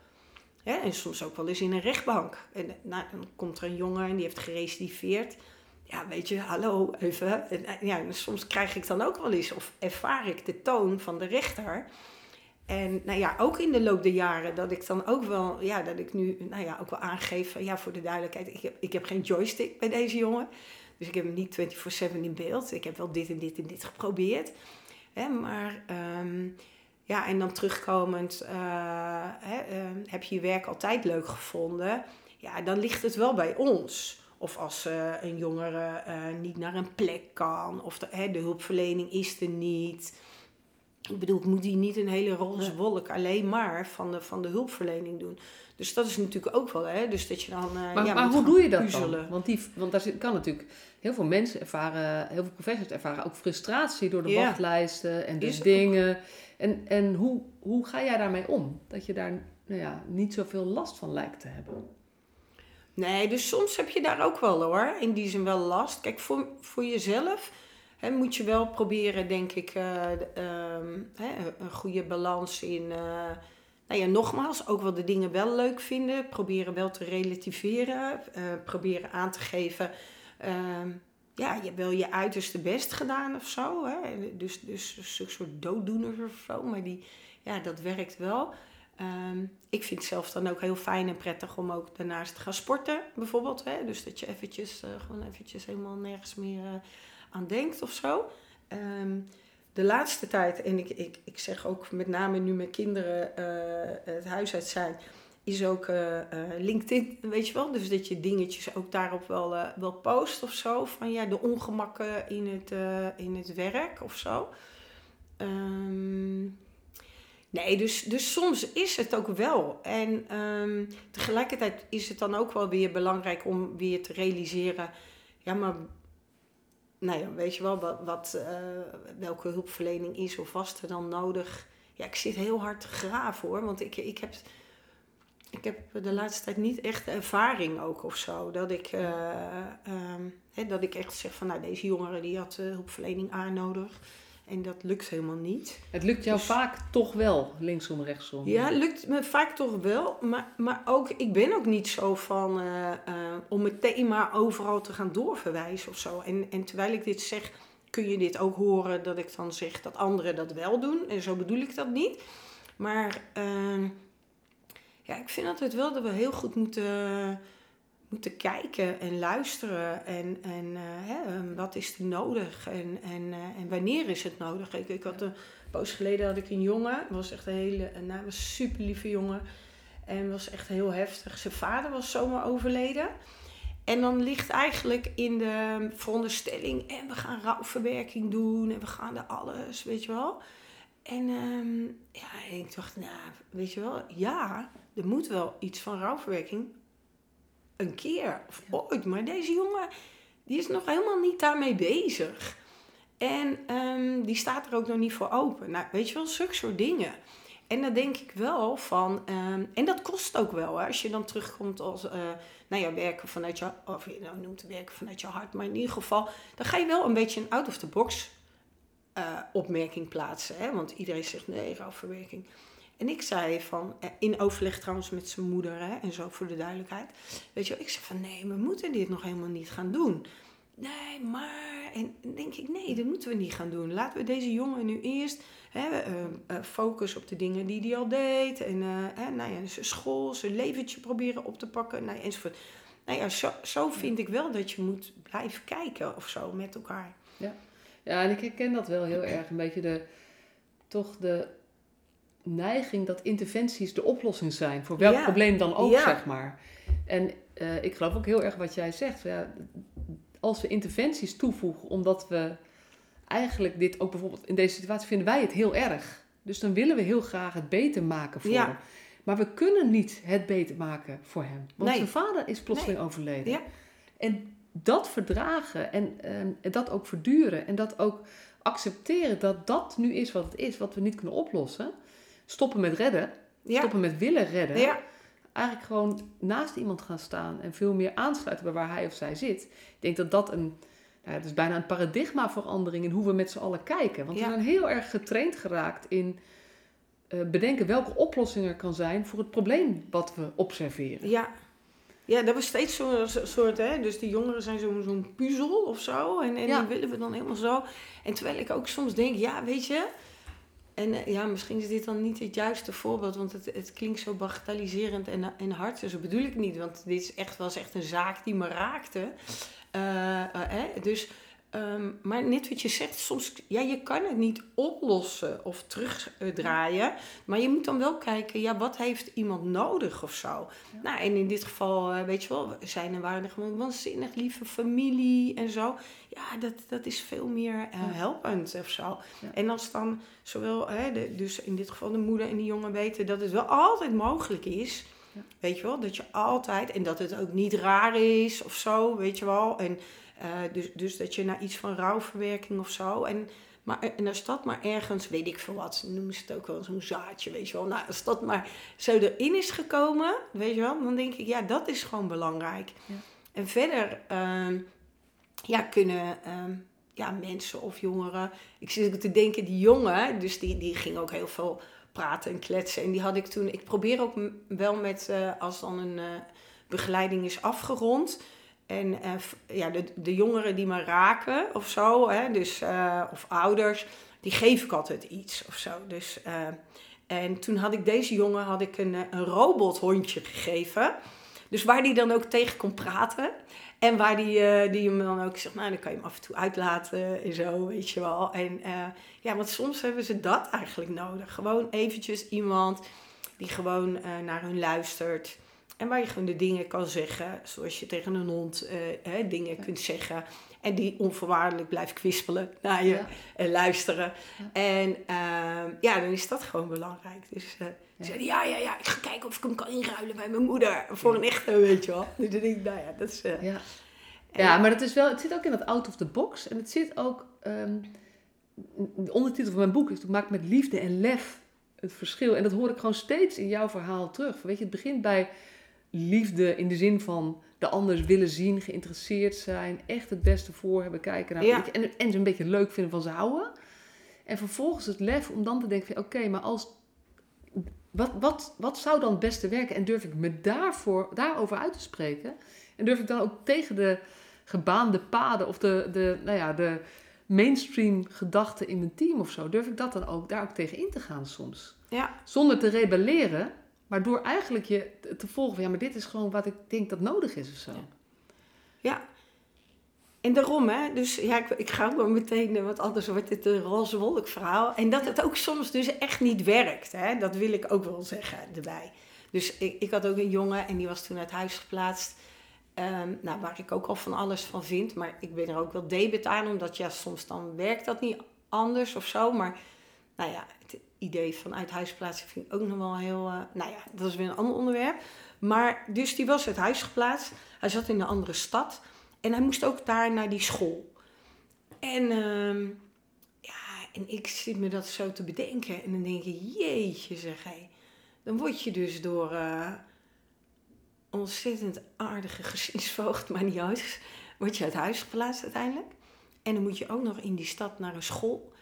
En soms ook wel eens in een rechtbank. En nou, dan komt er een jongen en die heeft gerecidiveerd. Ja, weet je, hallo, even. En, eh, ja, soms krijg ik dan ook wel eens, of ervaar ik de toon van de rechter. En nou ja, ook in de loop der jaren, dat ik dan ook wel, ja, dat ik nu, nou ja, ook wel aangeef, ja, voor de duidelijkheid, ik heb, ik heb geen joystick bij deze jongen. Dus ik heb hem niet 24-7 in beeld. Ik heb wel dit en dit en dit geprobeerd. Hè, maar ehm, ja, en dan terugkomend, eh, hè, ehm, heb je je werk altijd leuk gevonden? Ja, dan ligt het wel bij ons. Of als eh, een jongere eh, niet naar een plek kan, of hè, de hulpverlening is er niet. Ik bedoel, ik moet die niet een hele roze wolk alleen maar van de, van de hulpverlening doen. Dus dat is natuurlijk ook wel, hè? Dus dat je dan. Uh, maar ja, maar hoe doe je dat puzzelen. dan? Want, die, want daar kan natuurlijk... Heel veel mensen ervaren, heel veel professionals ervaren ook frustratie door de Ja. wachtlijsten en ook. dingen. En, en hoe, hoe ga jij daarmee om? Dat je daar nou ja, niet zoveel last van lijkt te hebben. Nee, dus soms heb je daar ook wel hoor, in die zin wel last. Kijk, voor, voor jezelf hè, moet je wel proberen, denk ik, eh, ehm, een goede balans in. eh, nou ja, nogmaals, ook wel de dingen wel leuk vinden. Proberen wel te relativeren. eh, proberen aan te geven. ehm, ja, je hebt wel je uiterste best gedaan of zo. Hè? Dus, dus een soort dooddoeners of zo. Maar die, ja, dat werkt wel. Ehm, ik vind het zelf dan ook heel fijn en prettig om ook daarnaast te gaan sporten, bijvoorbeeld. Hè? Dus dat je eventjes, gewoon eventjes helemaal nergens meer aan denkt of zo. Ehm, de laatste tijd, en ik, ik, ik zeg ook met name nu mijn kinderen eh, het huis uit zijn, is ook eh, eh, LinkedIn, weet je wel. Dus dat je dingetjes ook daarop wel, wel post of zo. Van ja, de ongemakken in het, in het werk of zo. Ehm, nee, dus, dus soms is het ook wel. En ehm, tegelijkertijd is het dan ook wel weer belangrijk om weer te realiseren... Ja, maar nou ja, weet je wel, wat, wat, eh, welke hulpverlening is of was er dan nodig? Ja, ik zit heel hard te graven hoor, want ik, ik, heb, ik heb de laatste tijd niet echt ervaring ook of zo. Dat ik, eh, ehm, dat ik echt zeg van, nou deze jongere die had eh, hulpverlening A nodig. En dat lukt helemaal niet. Het lukt jou Dus- vaak toch wel, linksom, rechtsom. Ja, lukt me vaak toch wel. Maar, maar ook, ik ben ook niet zo van eh, eh, om meteen maar overal te gaan doorverwijzen of zo. En, en terwijl ik dit zeg, kun je dit ook horen dat ik dan zeg dat anderen dat wel doen. En zo bedoel ik dat niet. Maar ehm, ja, ik vind altijd wel dat we heel goed moeten, moeten kijken en luisteren. En, en eh, hè, eh, wat is er nodig en, en, eh, en wanneer is het nodig. Ik, ik had een poos geleden had ik een jongen. was echt een hele, nou, een super lieve jongen. En was echt heel heftig. Zijn vader was zomaar overleden. En dan ligt eigenlijk in de veronderstelling, en we gaan rouwverwerking doen en we gaan er alles, weet je wel. En ehm, ja, ik dacht, nou, weet je wel, ja, er moet wel iets van rouwverwerking. Een keer of ooit. Maar deze jongen, die is nog helemaal niet daarmee bezig. En ehm, die staat er ook nog niet voor open. Nou, weet je wel, zulke soort dingen. En dan denk ik wel van, ehm, en dat kost ook wel, hè, als je dan terugkomt als, eh, nou ja, werken vanuit je, of je nou noemt werken vanuit je hart, maar in ieder geval, dan ga je wel een beetje een out of the box eh, opmerking plaatsen. Hè? Want iedereen zegt nee, rouwverwerking. En ik zei van, eh, in overleg trouwens met zijn moeder hè, en zo voor de duidelijkheid. Weet je wel, ik zei van nee, we moeten dit nog helemaal niet gaan doen. Nee, maar. En denk ik, nee, dat moeten we niet gaan doen. Laten we deze jongen nu eerst hè, eh, eh, focus op de dingen die hij al deed. En eh, hè, nou ja, zijn school, zijn leventje proberen op te pakken. Nou, ja, enzovoort. Nou ja, zo, zo vind ik wel dat je moet blijven kijken of zo met elkaar. Ja, en ik herken dat wel heel erg. Een beetje de, toch de neiging dat interventies de oplossing zijn. Voor welk Ja. probleem dan ook, Ja. zeg maar. En eh, ik geloof ook heel erg wat jij zegt. Ja, als we interventies toevoegen, omdat we eigenlijk dit ook bijvoorbeeld in deze situatie vinden wij het heel erg. Dus dan willen we heel graag het beter maken voor hem. Maar we kunnen niet het beter maken voor hem. Want Nee. zijn vader is plotseling overleden. Ja. En dat verdragen en, en dat ook verduren en dat ook accepteren dat dat nu is wat het is, wat we niet kunnen oplossen. Stoppen met redden, Ja, stoppen met willen redden. ja, Eigenlijk gewoon naast iemand gaan staan en veel meer aansluiten bij waar hij of zij zit. Ik denk dat dat een, nou, het is bijna een paradigmaverandering in hoe we met z'n allen kijken. Want we zijn heel erg getraind geraakt in eh, bedenken welke oplossing er kan zijn voor het probleem wat we observeren. ja. Ja, dat was steeds zo'n zo- soort, hè. Dus die jongeren zijn zo'n zo'n puzzel of zo. En, en Ja. die willen we dan helemaal zo. En terwijl ik ook soms denk, ja, weet je... En eh, ja, misschien is dit dan niet het juiste voorbeeld, want het, het klinkt zo bagatelliserend en, en hard. Dus dat bedoel ik niet, want dit is echt, was echt een zaak die me raakte. Eh, eh, hè? Dus Ehm, maar net wat je zegt, soms, ja, je kan het niet oplossen of terugdraaien. Maar je moet dan wel kijken, ja, wat heeft iemand nodig of zo. Nou, en in dit geval, eh, weet je wel, zijn er waren er gewoon waanzinnig lieve familie en zo. Ja, dat, dat is veel meer uh, helpend of zo. En als dan zowel, hè, de, dus in dit geval de moeder en de jongen weten dat het wel altijd mogelijk is. Weet je wel, dat je altijd, en dat het ook niet raar is of zo, weet je wel. En uh, dus, dus dat je naar iets van rouwverwerking of zo. En, maar, en als dat maar ergens, weet ik veel wat, noemen ze het ook wel zo'n zaadje, weet je wel. Nou, als dat maar zo erin is gekomen, weet je wel, dan denk ik, ja, dat is gewoon belangrijk. Ja. En verder, uh, ja, kunnen uh, ja, mensen of jongeren, ik zit ook te denken, die jongen, dus die, die ging ook heel veel praten en kletsen. En die had ik toen, ik probeer ook wel met, uh, als dan een uh, begeleiding is afgerond, en uh, ja, de, de jongeren die me raken of zo, hè, dus, uh, of ouders, die geef ik altijd iets of zo. Dus, uh, en toen had ik deze jongen had ik een, een robothondje gegeven. Dus waar die dan ook tegen kon praten. En waar die, die hem dan ook zegt, nou dan kan je hem af en toe uitlaten en zo, weet je wel. En ja, want soms hebben ze dat eigenlijk nodig. Gewoon eventjes iemand die gewoon naar hun luistert. En waar je gewoon de dingen kan zeggen, zoals je tegen een hond hè, dingen kunt zeggen. En die onvoorwaardelijk blijft kwispelen naar je en luisteren. En uh, ja, dan is dat gewoon belangrijk. Dus uh, ja. zei ja, ja, ja, ik ga kijken of ik hem kan inruilen bij mijn moeder. Voor een echte, weet je wel. Dus dan denk ik, nou ja, dat is... ja. ja, maar het, is wel, het zit ook in dat out of the box. En het zit ook... Um, de ondertitel van mijn boek is... Het maakt met liefde en lef het verschil. En dat hoor ik gewoon steeds in jouw verhaal terug. Weet je, het begint bij liefde in de zin van de anders willen zien, geïnteresseerd zijn, echt het beste voor hebben, kijken naar ja. en, en ze een beetje leuk vinden van ze houden. En vervolgens het lef om dan te denken van oké, maar als wat, wat, wat zou dan het beste werken? En durf ik me daarvoor, daarover uit te spreken? En durf ik dan ook tegen de gebaande paden of de, de, nou ja, de mainstream gedachten in mijn team of zo, durf ik dat dan ook, daar ook tegen in te gaan soms? Ja. Zonder te rebelleren, maar door eigenlijk je te volgen van ja, maar dit is gewoon wat ik denk dat nodig is of zo. Ja. ja. En daarom, hè, dus ja, ik, ik ga ook maar meteen, want anders wordt dit een roze wolk verhaal. En dat het ook soms dus echt niet werkt, hè, dat wil ik ook wel zeggen erbij. Dus ik, ik had ook een jongen en die was toen uit huis geplaatst. Um, nou, waar ik ook al van alles van vind. Maar ik ben er ook wel debet aan, omdat ja, soms dan werkt dat niet anders of zo. Maar nou ja, het idee van uit huis plaatsen vind ik ook nog wel heel... Uh, nou ja, dat is weer een ander onderwerp. Maar dus die was uit huis geplaatst. Hij zat in een andere stad. En hij moest ook daar naar die school. En uh, en ik zit me dat zo te bedenken. En dan denk ik, jeetje zeg hij. Dan word je dus door uh, ontzettend aardige gezinsvoogd, maar niet uit. Word je uit huis geplaatst uiteindelijk. En dan moet je ook nog in die stad naar een school.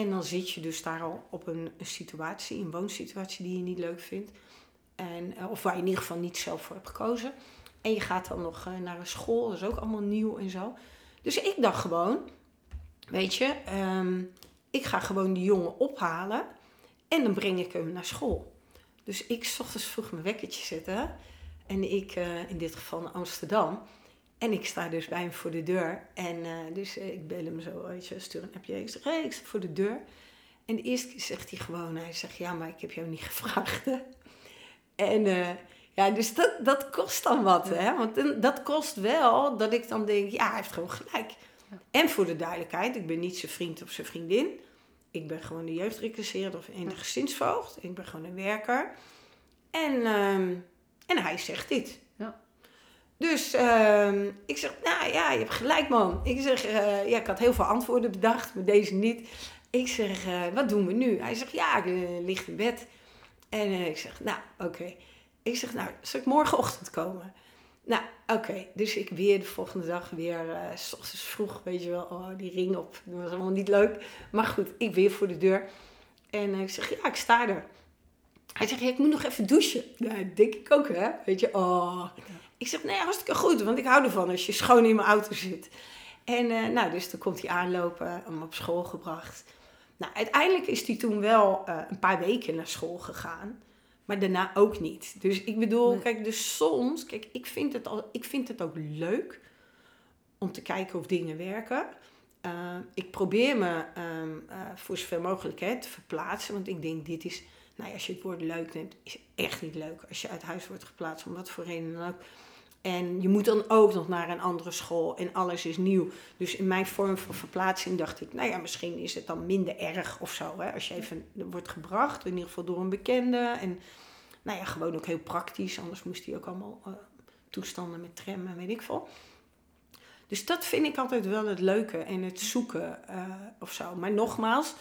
En dan zit je dus daar al op een, situatie, een woonsituatie die je niet leuk vindt. En, eh, of waar je in ieder geval niet zelf voor hebt gekozen. En je gaat dan nog uh, naar een school, dat is ook allemaal nieuw en zo. Dus ik dacht gewoon, weet je, um, ik ga gewoon die jongen ophalen en dan breng ik hem naar school. Dus ik s ochtends vroeg mijn wekkertje zetten. En ik, uh, in dit geval naar Amsterdam. En ik sta dus bij hem voor de deur. En uh, dus uh, ik bel hem zo, weet je, stuur een appje. Ik zeg, hey, ik sta voor de deur. En de eerste keer zegt hij gewoon, hij zegt, ja, maar ik heb jou niet gevraagd. Hè? En uh, ja, dus dat, dat kost dan wat, hè. Want dat kost wel dat ik dan denk, ja, hij heeft gewoon gelijk. Ja. En voor de duidelijkheid, ik ben niet zijn vriend of zijn vriendin. Ik ben gewoon de jeugdreclasseerder of een gezinsvoogd. Ik ben gewoon een werker. En, um, en hij zegt dit. Dus uh, ik zeg, nou ja, je hebt gelijk man. Ik zeg, uh, ja, ik had heel veel antwoorden bedacht, maar deze niet. Ik zeg, uh, wat doen we nu? Hij zegt, ja, ik uh, ligt in bed. En ik zeg, nou, oké. Ik zeg, nou, zal ik morgenochtend komen? Nou, oké. Dus ik weer de volgende dag weer, s ochtends vroeg, weet je wel, oh, die ring op. Dat was allemaal niet leuk. Maar goed, ik weer voor de deur. En ik zeg, ja, ik sta er. Hij zegt, ik moet nog even douchen. Ja, denk ik ook, hè. Weet je, oh... Ik zeg, nee, hartstikke goed, want ik hou ervan als je schoon in mijn auto zit. En uh, nou, dus dan komt hij aanlopen, hem op school gebracht. Nou, uiteindelijk is hij toen wel uh, een paar weken naar school gegaan. Maar daarna ook niet. Dus ik bedoel, nee. kijk, dus soms, kijk, ik vind, het al, ik vind het ook leuk om te kijken of dingen werken. eh, ik probeer me ehm, eh, voor zover mogelijk hè, te verplaatsen. Want ik denk, dit is, nou ja, als je het woord leuk neemt, is echt niet leuk. Als je uit huis wordt geplaatst, om wat voor reden dan ook. En je moet dan ook nog naar een andere school en alles is nieuw. Dus in mijn vorm van verplaatsing dacht ik, nou ja, misschien is het dan minder erg of zo. Hè? Als je even wordt gebracht, in ieder geval door een bekende. En nou ja, gewoon ook heel praktisch. Anders moest hij ook allemaal uh, toestanden met tram en weet ik veel. Dus dat vind ik altijd wel het leuke en het zoeken uh, of zo. Maar nogmaals,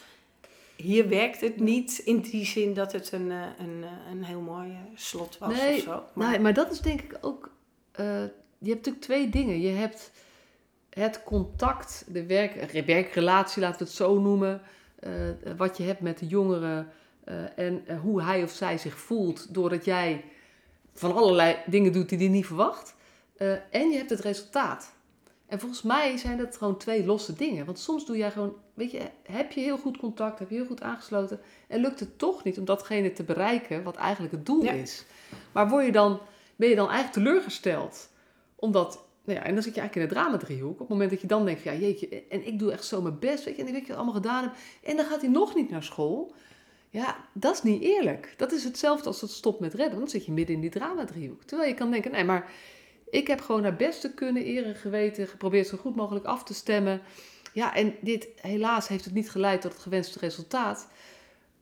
hier werkt het niet in die zin dat het een, uh, een, een heel mooi slot was nee, of zo. Maar... Nee, maar dat is denk ik ook... je hebt natuurlijk twee dingen. Je hebt het contact, de werk, werkrelatie, laten we het zo noemen... wat je hebt met de jongeren uh, en uh, hoe hij of zij zich voelt doordat jij van allerlei dingen doet die hij niet verwacht. En je hebt het resultaat. En volgens mij zijn dat gewoon twee losse dingen. Want soms doe jij gewoon, weet je, heb je heel goed contact, heb je heel goed aangesloten en lukt het toch niet om datgene te bereiken wat eigenlijk het doel ja. is. Maar word je dan, ben je dan eigenlijk teleurgesteld? Omdat, nou ja, en dan zit je eigenlijk in de drama-driehoek. Op het moment dat je dan denkt, ja jeetje, en ik doe echt zo mijn best, weet je, en ik weet je allemaal gedaan heb. En dan gaat hij nog niet naar school. Ja, dat is niet eerlijk. Dat is hetzelfde als het stopt met redden. Dan zit je midden in die drama-driehoek. Terwijl je kan denken, nee, maar ik heb gewoon naar beste kunnen, eer en geweten, geprobeerd zo goed mogelijk af te stemmen. Ja, en dit, helaas heeft het niet geleid tot het gewenste resultaat.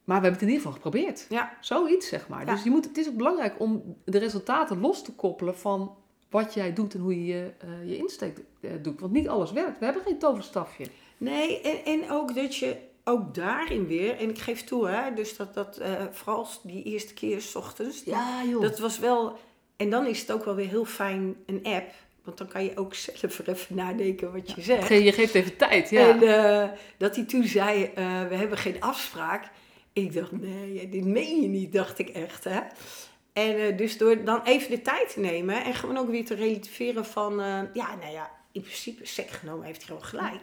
Maar we hebben het in ieder geval geprobeerd. Ja. Zoiets, zeg maar. Ja. Dus je moet, het is ook belangrijk om de resultaten los te koppelen van wat jij doet en hoe je je, uh, je insteek uh, doet. Want niet alles werkt. We hebben geen toverstafje. Nee, en, en ook dat je ook daarin weer, en ik geef toe, hè, dus dat, dat uh, vooral die eerste keer s ochtends, ja, joh. dat was wel, en dan is het ook wel weer heel fijn een app, want dan kan je ook zelf even nadenken wat je zegt. Je geeft even tijd, ja. En dat hij toen zei, we hebben geen afspraak. Ik dacht, nee, dit meen je niet, dacht ik echt, hè. En dus door dan even de tijd te nemen en gewoon ook weer te relativeren van, ja, nou ja, in principe, sec genomen heeft hij gewoon gelijk.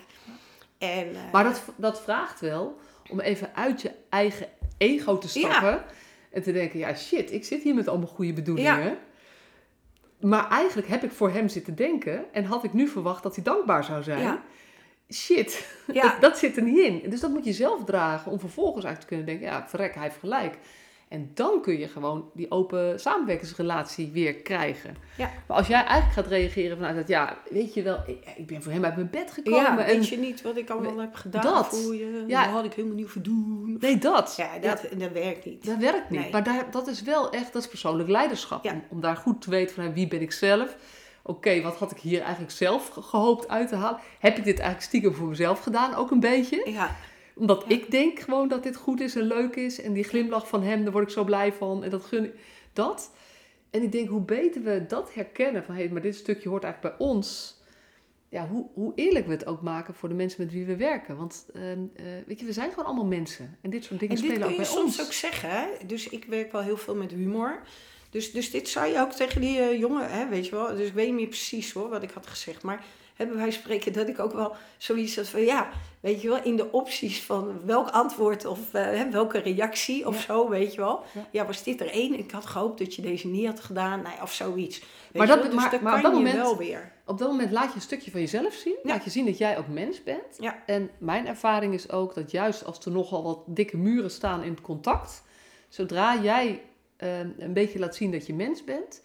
En, uh, maar dat, dat vraagt wel om even uit je eigen ego te stappen. Ja. En te denken, ja shit, ik zit hier met allemaal goede bedoelingen. Ja. Maar eigenlijk heb ik voor hem zitten denken. En had ik nu verwacht dat hij dankbaar zou zijn. Ja. Shit, dat, dat, zit er niet in. Dus dat moet je zelf dragen om vervolgens uit te kunnen denken, ja verrek, hij heeft gelijk. En dan kun je gewoon die open samenwerkingsrelatie weer krijgen. Ja. Maar als jij eigenlijk gaat reageren vanuit dat, ja, weet je wel, ik, ik ben voor hem uit mijn bed gekomen. Ja, en weet je niet wat ik allemaal heb gedaan dat, voor je? Ja, had ik helemaal niet verdoen. Nee, dat. Ja, dat, ja, dat werkt niet. Dat werkt niet. Nee. Maar daar, dat is wel echt, dat is persoonlijk leiderschap. Ja. Om, om, daar goed te weten van, wie ben ik zelf? Oké, okay, wat had ik hier eigenlijk zelf gehoopt uit te halen? Heb ik dit eigenlijk stiekem voor mezelf gedaan, ook een beetje? Ja omdat ja. ik denk gewoon dat dit goed is en leuk is. En die glimlach van hem, daar word ik zo blij van. En dat gun ik. Dat. En ik denk, hoe beter we dat herkennen. Van, hé, hey, maar dit stukje hoort eigenlijk bij ons. Ja, hoe, hoe eerlijk we het ook maken voor de mensen met wie we werken. Want, uh, uh, weet je, we zijn gewoon allemaal mensen. En dit soort dingen en dit spelen ook bij ons. ons. soms ook zeggen, hè? Dus ik werk wel heel veel met humor. Dus, dus dit zou je ook tegen die uh, jongen, hè, weet je wel. Dus ik weet niet meer precies hoor, wat ik had gezegd. Maar hebben wij spreken dat ik ook wel zoiets had van ja, weet je wel, in de opties van welk antwoord of uh, welke reactie of ja. zo, weet je wel. Ja. ja. was dit er één? Ik had gehoopt dat je deze niet had gedaan, nou, of zoiets. Maar dat, dus maar, dat maar kan op dat je moment, wel weer. Op dat moment laat je een stukje van jezelf zien. Ja. Laat je zien dat jij ook mens bent. Ja. En mijn ervaring is ook dat juist als er nogal wat dikke muren staan in het contact, zodra jij een beetje laat zien dat je mens bent,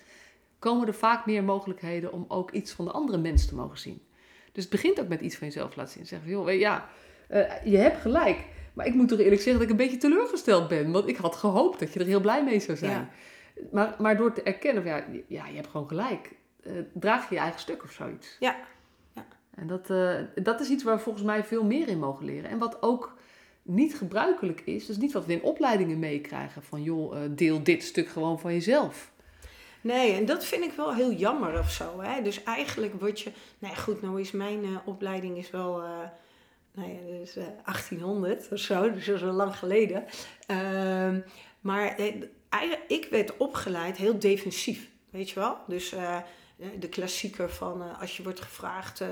komen er vaak meer mogelijkheden om ook iets van de andere mens te mogen zien. Dus het begint ook met iets van jezelf laten zien. Zeggen, joh, ja, uh, je hebt gelijk. Maar ik moet toch eerlijk zeggen dat ik een beetje teleurgesteld ben. Want ik had gehoopt dat je er heel blij mee zou zijn. Ja. Maar, maar door te erkennen, van, ja, ja, je hebt gewoon gelijk. Uh, draag je je eigen stuk of zoiets. Ja. ja. En dat, uh, dat is iets waar we volgens mij veel meer in mogen leren. En wat ook niet gebruikelijk is. Dus niet wat we in opleidingen meekrijgen. Van joh, deel dit stuk gewoon van jezelf. Nee, en dat vind ik wel heel jammer of zo. Hè? Dus eigenlijk word je... Nou goed, nou is mijn uh, opleiding is wel... Uh, nou ja, dus, uh, 1800 of zo. Dus dat is wel lang geleden. Uh, maar ik werd opgeleid heel defensief. Weet je wel? Dus de klassieker van als je wordt gevraagd...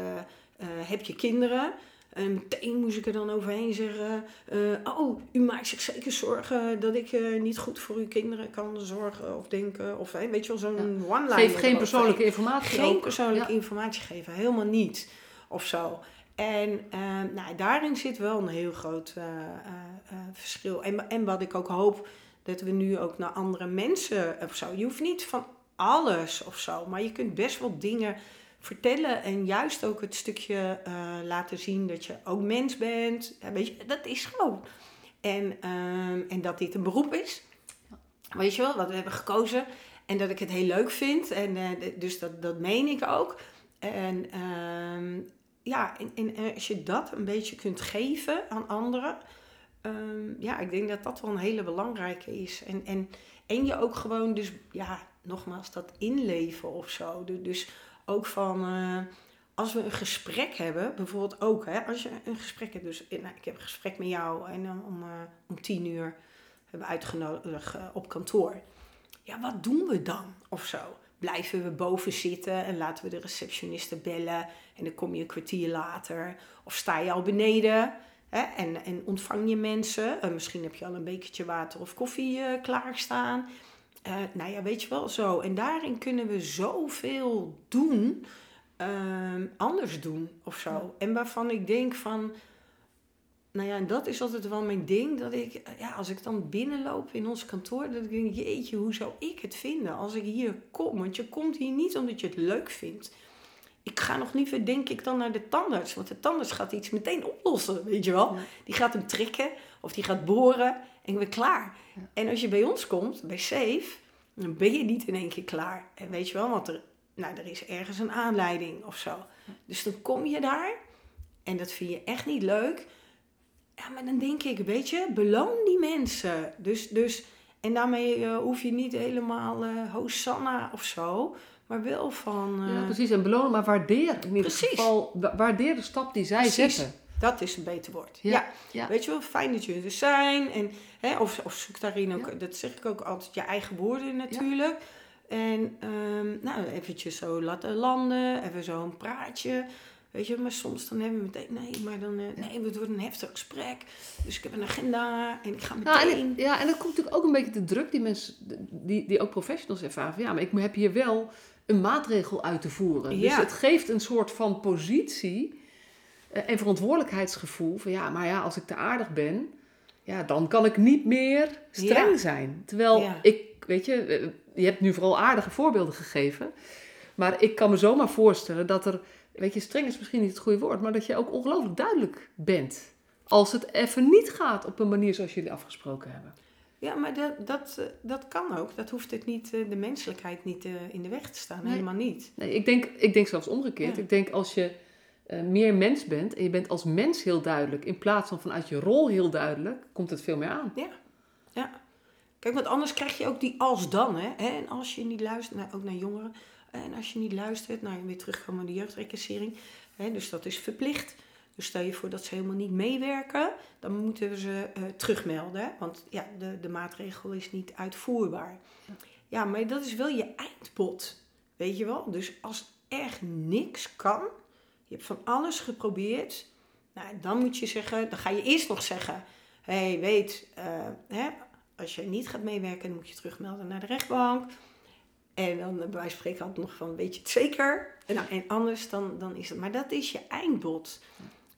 heb je kinderen? En meteen moest ik er dan overheen zeggen: uh, Oh, u maakt zich zeker zorgen dat ik uh, niet goed voor uw kinderen kan zorgen of denken. Of weet je wel, zo'n ja. one-liner. Geef geen persoonlijke informatie. Geen ook. persoonlijke ja. informatie geven, helemaal niet. Of zo. En eh, nou, daarin zit wel een heel groot eh, eh, eh, verschil. En, en wat ik ook hoop, dat we nu ook naar andere mensen of zo. Je hoeft niet van alles of zo, maar je kunt best wel dingen vertellen en juist ook het stukje eh, laten zien dat je ook mens bent. Dat is gewoon. En, ehm, en dat dit een beroep is. Weet je wel, wat we hebben gekozen. En dat ik het heel leuk vind. En eh, dus dat, dat meen ik ook. En ehm, ja, en, en als je dat een beetje kunt geven aan anderen. ehm, ja, ik denk dat dat wel een hele belangrijke is. En, en, en je ook gewoon dus, ja, nogmaals, dat inleven of zo. Du- Dus ook van, eh, als we een gesprek hebben, bijvoorbeeld ook, hè, als je een gesprek hebt. Dus eh, nou, ik heb een gesprek met jou en dan om, eh, om tien uur hebben we uitgenodigd op kantoor. Ja, wat doen we dan of zo? Blijven we boven zitten en laten we de receptioniste bellen en dan kom je een kwartier later? Of sta je al beneden hè, en, en ontvang je mensen? Misschien heb je al een bekertje water of koffie klaarstaan. Eh, nou ja, weet je wel, zo. En daarin kunnen we zoveel doen, ehm, anders doen of zo. En waarvan ik denk van, nou ja, en dat is altijd wel mijn ding. Dat ik, eh, ja, als ik dan binnenloop in ons kantoor, dat ik denk, jeetje, hoe zou ik het vinden als ik hier kom? Want je komt hier niet omdat je het leuk vindt. Ik ga nog liever, denk ik, dan naar de tandarts. Want de tandarts gaat iets meteen oplossen, weet je wel. Ja. Die gaat hem trekken of die gaat boren en ik ben klaar. Ja. En als je bij ons komt, bij Safe, dan ben je niet in één keer klaar. En weet je wel, want er, nou, er is ergens een aanleiding of zo. Dus dan kom je daar en dat vind je echt niet leuk. Ja, maar dan denk ik, weet je, beloon die mensen. Dus, dus, en daarmee eh, hoef je niet helemaal eh Hosanna of zo, maar wel van... eh, Ja, precies. En belonen, maar waardeer in ieder Precies. geval. wa- Waardeer de stap die zij Precies. zetten. Dat is een beter woord. Ja, Ja. Weet je wel, fijn dat jullie er zijn. En, hè, of, of zoek daarin ook, dat zeg ik ook altijd, je eigen woorden natuurlijk. En ehm, nou, eventjes zo laten landen, even zo een praatje. Weet je, maar soms dan hebben we meteen, nee, maar dan, eh, nee, het wordt een heftig gesprek. Dus ik heb een agenda en ik ga Nou, meteen... en, ja, en dat komt natuurlijk ook een beetje de druk die mensen, die, die ook professionals ervaren. Van, ja, maar ik heb hier wel een maatregel uit te voeren. Dus Ja. het geeft een soort van positie eh, en verantwoordelijkheidsgevoel. Van ja, maar ja, als ik te aardig ben, ja, dan kan ik niet meer streng Ja. zijn. Terwijl Ja. ik, weet je, eh, je hebt nu vooral aardige voorbeelden gegeven. Maar ik kan me zomaar voorstellen dat er, weet je, streng is misschien niet het goede woord, maar dat je ook ongelooflijk duidelijk bent. Als het even niet gaat op een manier zoals jullie afgesproken hebben. Ja, maar dat, dat, eh, dat kan ook. Dat hoeft het niet, eh, de menselijkheid niet eh, in de weg te staan. Nee. Helemaal niet. Nee, ik denk, ik denk zelfs omgekeerd. Ja. Ik denk als je eh, meer mens bent en je bent als mens heel duidelijk, in plaats van vanuit je rol heel duidelijk, komt het veel meer aan. Ja. Kijk, want anders krijg je ook die als dan, hè. En als je niet luistert, nou, ook naar jongeren. En als je niet luistert, nou, weer terugkomen naar de jeugdreclassering. Hè, dus dat is verplicht. Dus stel je voor dat ze helemaal niet meewerken, dan moeten we ze eh, terugmelden. Want ja, de, de maatregel is niet uitvoerbaar. Ja, maar dat is wel je eindbod. Weet je wel? Dus als echt niks kan, je hebt van alles geprobeerd, nou, dan moet je zeggen, dan ga je eerst nog zeggen: hé, hey, weet, eh, hè, als je niet gaat meewerken, dan moet je terugmelden naar de rechtbank. En dan bij wijze van spreken had nog van, weet je het zeker? En, nou, en anders dan, dan is het. Maar dat is je eindbod.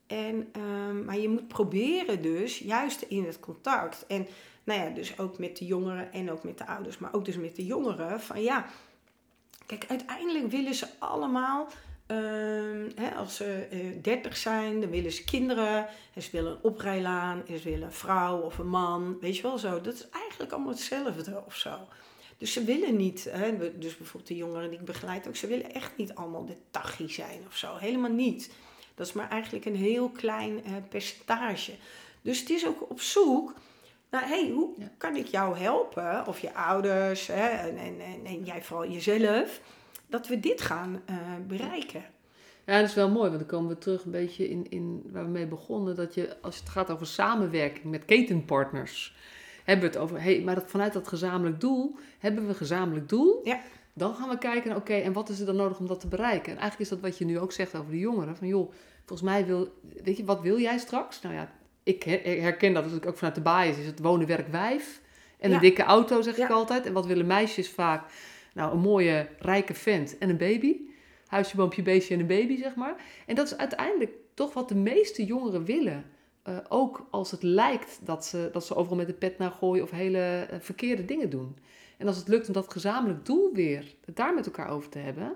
En, ehm, maar je moet proberen dus, juist in het contact. En nou ja, dus ook met de jongeren en ook met de ouders, maar ook dus met de jongeren. Van ja, kijk, uiteindelijk willen ze allemaal, ehm, hè, als ze eh, 30 zijn, dan willen ze kinderen. En ze willen een oprijlaan, en ze willen een vrouw of een man. Weet je wel zo. Dat is eigenlijk allemaal hetzelfde of zo. Dus ze willen niet, hè, dus bijvoorbeeld de jongeren die ik begeleid ook, ze willen echt niet allemaal de tachie zijn of zo. Helemaal niet. Dat is maar eigenlijk een heel klein eh, percentage. Dus het is ook op zoek naar, hey, hoe Ja. kan ik jou helpen? Of je ouders hè, en, en, en, en jij vooral jezelf. Dat we dit gaan eh, bereiken. Ja, dat is wel mooi, want dan komen we terug een beetje in, in waar we mee begonnen. Dat je, als het gaat over samenwerking met ketenpartners, hebben we het over, hey, maar dat, vanuit dat gezamenlijk doel, hebben we een gezamenlijk doel. Ja. Dan gaan we kijken, oké, en wat is er dan nodig om dat te bereiken? En eigenlijk is dat wat je nu ook zegt over de jongeren. Van joh, volgens mij wil, weet je, wat wil jij straks? Nou ja, ik her- herken dat natuurlijk ook vanuit de basis. Is het wonen, werk, wijf. En Ja. een dikke auto, zeg ik altijd. En wat willen meisjes vaak? Nou, een mooie, rijke vent en een baby. Huisje, boompje, beestje en een baby, zeg maar. En dat is uiteindelijk toch wat de meeste jongeren willen. Eh, ook als het lijkt dat ze, dat ze overal met de pet naar gooien of hele eh, verkeerde dingen doen. En als het lukt om dat gezamenlijk doel weer, het daar met elkaar over te hebben,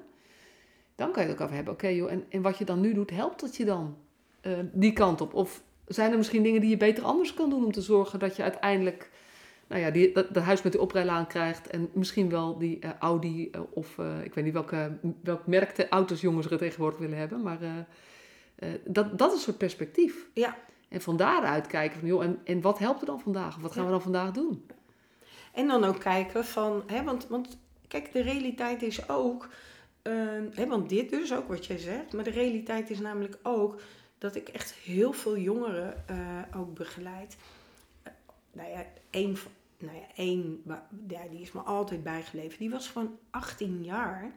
dan kan je het ook over hebben. Oké joh, en, en wat je dan nu doet, helpt dat je dan eh, die kant op? Of zijn er misschien dingen die je beter anders kan doen om te zorgen dat je uiteindelijk nou ja, die, dat, dat huis met die oprijlaan krijgt en misschien wel die uh, Audi uh, of uh, ik weet niet welke, welk merk de auto's jongens er tegenwoordig willen hebben, maar dat, dat is een soort perspectief. Ja. En van daaruit kijken van, joh, en, en wat helpt er dan vandaag? Of wat gaan ja. we dan vandaag doen? En dan ook kijken van, hè, want, want kijk, de realiteit is ook, hè, want dit dus ook wat jij zegt, maar de realiteit is namelijk ook dat ik echt heel veel jongeren ook begeleid. nou ja, één van nou ja, één, ja, die is me altijd bijgebleven. Die was van 18 jaar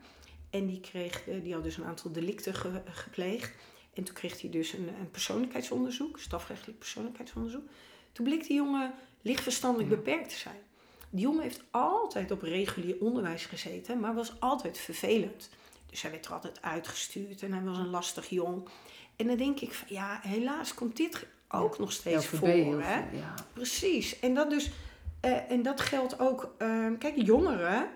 en die, kreeg, die had dus een aantal delicten ge, gepleegd. En toen kreeg hij dus een, een persoonlijkheidsonderzoek, strafrechtelijk persoonlijkheidsonderzoek. Toen bleek die jongen lichtverstandelijk ja. beperkt te zijn. Die jongen heeft altijd op regulier onderwijs gezeten, maar was altijd vervelend. Dus hij werd er altijd uitgestuurd en hij was een lastig jong. En dan denk ik van ja, helaas komt dit ook nog steeds voor. Hè? Ja. Precies. En dat dus uh, en dat geldt ook, uh, kijk, jongeren,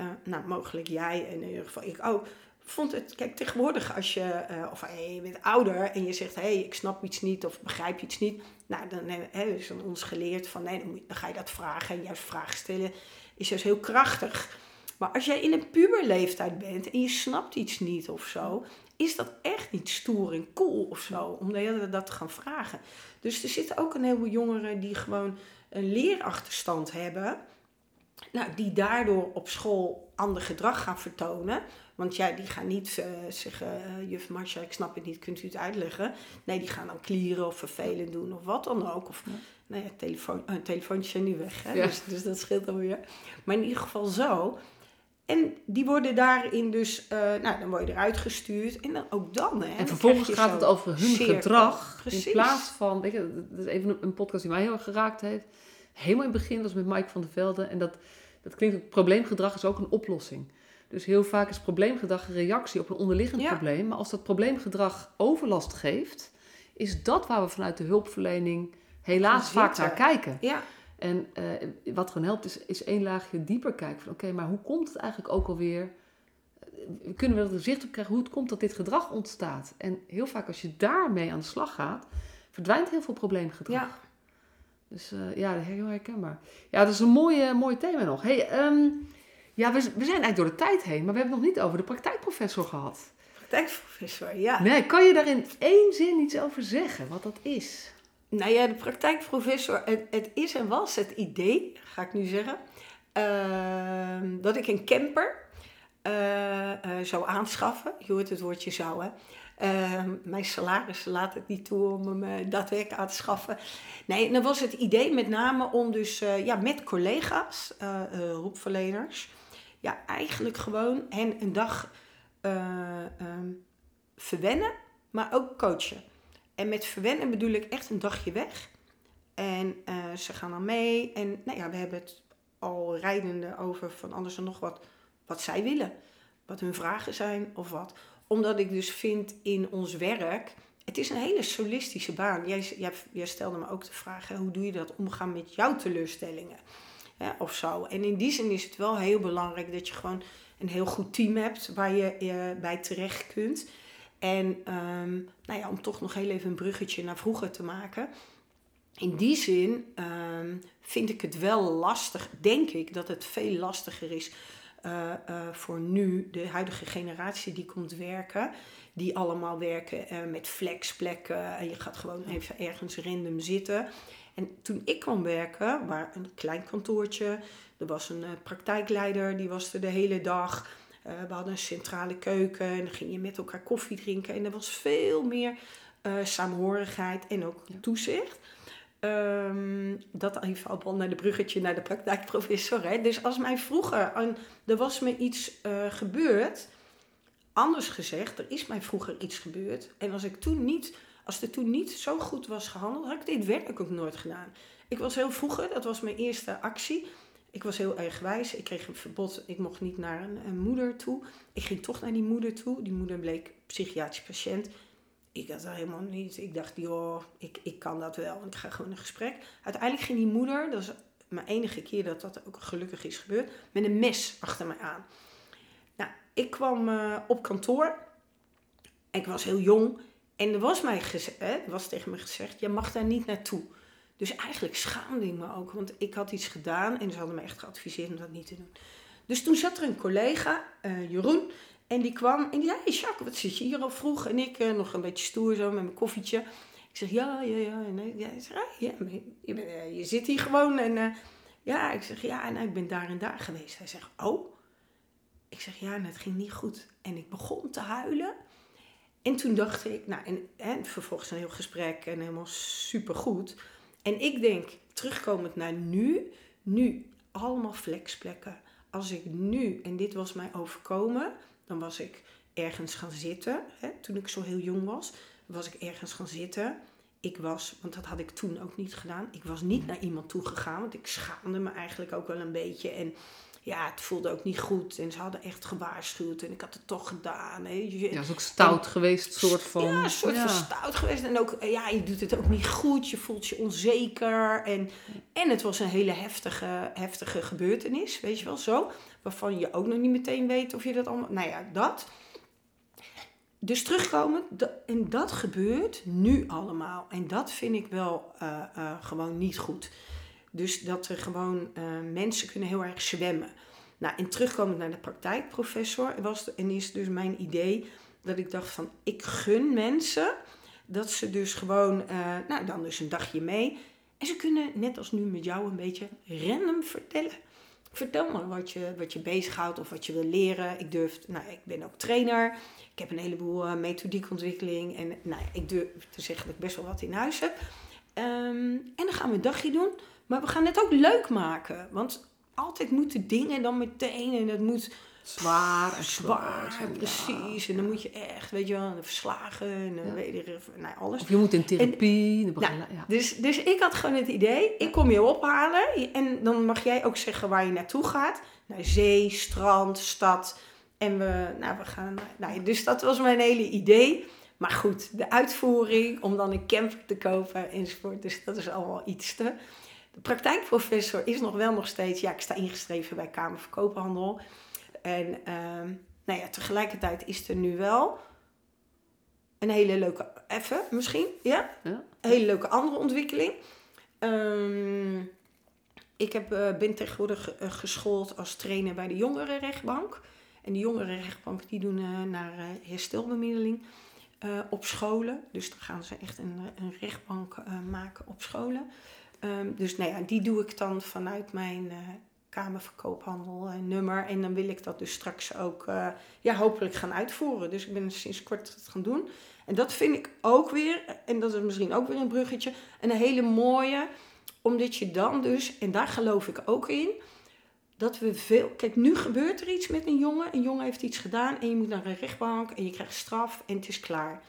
uh, nou mogelijk jij en in ieder geval ik ook, vond het, kijk, tegenwoordig als je, of hey, je bent ouder en je zegt, hé, hey, ik snap iets niet of begrijp iets niet, nou, dan hè, is ons geleerd van, nee, dan, ga je dat vragen en juist vragen stellen is juist heel krachtig. Maar als jij in een puberleeftijd bent en je snapt iets niet of zo, is dat echt niet stoer en cool of zo, om dat te gaan vragen. Dus er zitten ook een heleboel jongeren die gewoon een leerachterstand hebben, nou, die daardoor op school ander gedrag gaan vertonen. Want ja, die gaan niet uh, zeggen, uh, juf Marcia, ik snap het niet, kunt u het uitleggen? Nee, die gaan dan klieren of vervelend doen of wat dan ook. Of, ja. nou ja, telefoon, uh, telefoontjes zijn nu weg, hè? Ja. Dus, dus dat scheelt dan weer. Maar in ieder geval zo. En die worden daarin dus, uh, nou, dan word je eruit gestuurd. En dan ook dan, hè. En vervolgens gaat het over hun gedrag. Precies. In plaats van, weet je, dat is even een podcast die mij heel erg geraakt heeft. Helemaal in het begin was met Mike van der Velde. En dat, dat klinkt ook, probleemgedrag is ook een oplossing. Dus heel vaak is probleemgedrag een reactie op een onderliggend ja. probleem. Maar als dat probleemgedrag overlast geeft, is dat waar we vanuit de hulpverlening helaas vaak naar kijken. Ja. En uh, wat gewoon helpt, is, is één laagje dieper kijken. Van oké, okay, maar hoe komt het eigenlijk ook alweer? Kunnen we er zicht op krijgen hoe het komt dat dit gedrag ontstaat? En heel vaak als je daarmee aan de slag gaat, verdwijnt heel veel probleemgedrag. Ja. Dus uh, ja, heel herkenbaar. Ja, dat is een mooie, mooi thema nog. Hey, um, ja, we, we zijn eigenlijk door de tijd heen, maar we hebben het nog niet over de praktijkprofessor gehad. Praktijkprofessor, ja. Nee, kan je daar in één zin iets over zeggen, wat dat is? Nou ja, de praktijkprofessor, het, het is en was het idee, ga ik nu zeggen, uh, dat ik een camper uh, uh, zou aanschaffen. Je hoort het woordje zou, hè. mijn salaris laat het niet toe om hem daadwerkelijk aan te schaffen. Nee, dan was het idee met name om dus ja, met collega's, hulpverleners, ja, eigenlijk gewoon hen een dag um, verwennen, maar ook coachen. En met verwennen bedoel ik echt een dagje weg. En uh, ze gaan dan mee. En nou ja, we hebben het al rijdende over van alles en nog wat, wat zij willen. Wat hun vragen zijn of wat. Omdat ik dus vind in ons werk, het is een hele solistische baan. Jij, stelde me ook de vraag, hoe doe je dat omgaan met jouw teleurstellingen? Of zo. En in die zin is het wel heel belangrijk dat je gewoon een heel goed team hebt waar je uh, bij terecht kunt. En um, nou ja, om toch nog heel even een bruggetje naar vroeger te maken. In die zin um, vind ik het wel lastig, denk ik, dat het veel lastiger is uh, uh, voor nu, de huidige generatie die komt werken. Die allemaal werken uh, met flexplekken en je gaat gewoon even ergens random zitten. En toen ik kwam werken, waar een klein kantoortje, er was een praktijkleider, die was er de hele dag. Uh, we hadden een centrale keuken en dan ging je met elkaar koffie drinken. En er was veel meer uh, saamhorigheid en ook toezicht. Um, dat even al naar de bruggetje naar de praktijkprofessor. Hè. Dus als mij vroeger, er was me iets uh, gebeurd, anders gezegd, er is mij vroeger iets gebeurd. En als ik toen niet, als er toen niet zo goed was gehandeld, had ik dit werk ook nooit gedaan. Ik was heel vroeger, dat was mijn eerste actie ik was heel erg wijs. Ik kreeg een verbod. Ik mocht niet naar een, moeder toe. Ik ging toch naar die moeder toe. Die moeder bleek psychiatrisch patiënt. ik had dat helemaal niet. Ik dacht, joh, ik, ik kan dat wel. Ik ga gewoon een gesprek. Uiteindelijk ging die moeder, dat is mijn enige keer dat dat ook gelukkig is gebeurd, met een mes achter mij aan. Nou, ik kwam uh, op kantoor. Ik was heel jong. En er was, mij gezegd, was tegen me gezegd, je mag daar niet naartoe. Dus eigenlijk schaamde ik me ook, want ik had iets gedaan en ze hadden me echt geadviseerd om dat niet te doen. Dus toen zat er een collega, uh, Jeroen, en die kwam en die zei, hey Jacques, wat zit je hier al vroeg? En ik uh, nog een beetje stoer zo met mijn koffietje. Ik zeg, ja, ja, ja. En hij zei, ja, je, je, zit hier gewoon. En ja, ik zeg, ja, en ik ben daar en daar geweest. Hij zegt, oh. Ik zeg, ja, en het ging niet goed. En ik begon te huilen. En toen dacht ik, nou, en, en vervolgens een heel gesprek en helemaal supergoed. En ik denk, terugkomend naar nu, nu allemaal flexplekken. Als ik nu, en dit was mij overkomen, dan was ik ergens gaan zitten. Hè, toen ik zo heel jong was, was ik ergens gaan zitten. Ik was, want dat had ik toen ook niet gedaan. Ik was niet naar iemand toe gegaan, want ik schaamde me eigenlijk ook wel een beetje. En ja, het voelde ook niet goed. En ze hadden echt gewaarschuwd. En ik had het toch gedaan. Hè. Ja, het is ook stout geweest, soort van. Ja, een soort van stout geweest. En ook, ja, je doet het ook niet goed. Je voelt je onzeker. En, en het was een hele heftige, heftige gebeurtenis, weet je wel, zo. Waarvan je ook nog niet meteen weet of je dat allemaal... Nou ja, dat. Dus terugkomen, en dat gebeurt nu allemaal. En dat vind ik wel uh, uh, gewoon niet goed. Dus dat er gewoon uh, mensen kunnen heel erg zwemmen. Nou, en terugkomend naar de praktijkprofessor was en is dus mijn idee dat ik dacht van ik gun mensen dat ze dus gewoon, uh, nou dan dus een dagje mee. En ze kunnen net als nu met jou een beetje random vertellen. Vertel me wat je, wat je bezighoudt of wat je wil leren. Ik durf, nou ik ben ook trainer. Ik heb een heleboel uh, methodiekontwikkeling. En nou, ik durf te zeggen dat ik best wel wat in huis heb. Um, en dan gaan we een dagje doen. Maar we gaan het ook leuk maken. Want altijd moeten dingen dan meteen en het moet zwaar en zwaar. Precies. En dan moet je echt, weet je wel, verslagen en ja. weet je, nou, alles. Of je moet in therapie. En, nou, ja. dus, dus ik had gewoon het idee, ik kom je ophalen en dan mag jij ook zeggen waar je naartoe gaat. Naar zee, strand, stad. En we, nou, we gaan, nou, dus dat was mijn hele idee. Maar goed, de uitvoering om dan een camper te kopen enzovoort. Dus dat is allemaal iets te. De praktijkprofessor is nog wel nog steeds, ja, ik sta ingeschreven bij Kamer van Koophandel. En uh, nou ja, tegelijkertijd is er nu wel een hele leuke, even misschien, ja, ja. een hele leuke andere ontwikkeling. Um, ik heb, uh, ben tegenwoordig uh, geschoold als trainer bij de jongerenrechtbank. En de jongerenrechtbank die doen uh, naar herstelbemiddeling op scholen. Dus dan gaan ze echt een, een rechtbank maken op scholen. Um, dus nou ja, die doe ik dan vanuit mijn uh, kamerverkoophandel uh, nummer. En dan wil ik dat dus straks ook uh, ja, hopelijk gaan uitvoeren. Dus ik ben sinds kort het gaan doen. En dat vind ik ook weer, en dat is misschien ook weer een bruggetje, een hele mooie. Omdat je dan dus, en daar geloof ik ook in, dat we veel. Kijk, nu gebeurt er iets met een jongen. Een jongen heeft iets gedaan en je moet naar een rechtbank en je krijgt straf en het is klaar.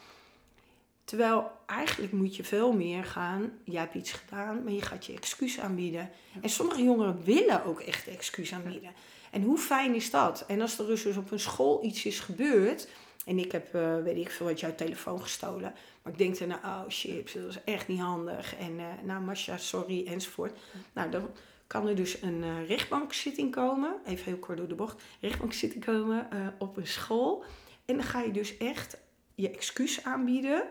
Terwijl eigenlijk moet je veel meer gaan. Je hebt iets gedaan, maar je gaat je excuus aanbieden. En sommige jongeren willen ook echt excuus aanbieden. En hoe fijn is dat? En als er dus op een school iets is gebeurd. En ik heb, uh, weet ik veel, wat jouw telefoon gestolen. Maar ik denk dan, oh shit, dat is echt niet handig. En uh, nou, Masha, sorry, enzovoort. Nou, dan kan er dus een uh, rechtbankzitting komen. Even heel kort door de bocht. Rechtbankzitting komen op een school. En dan ga je dus echt je excuus aanbieden.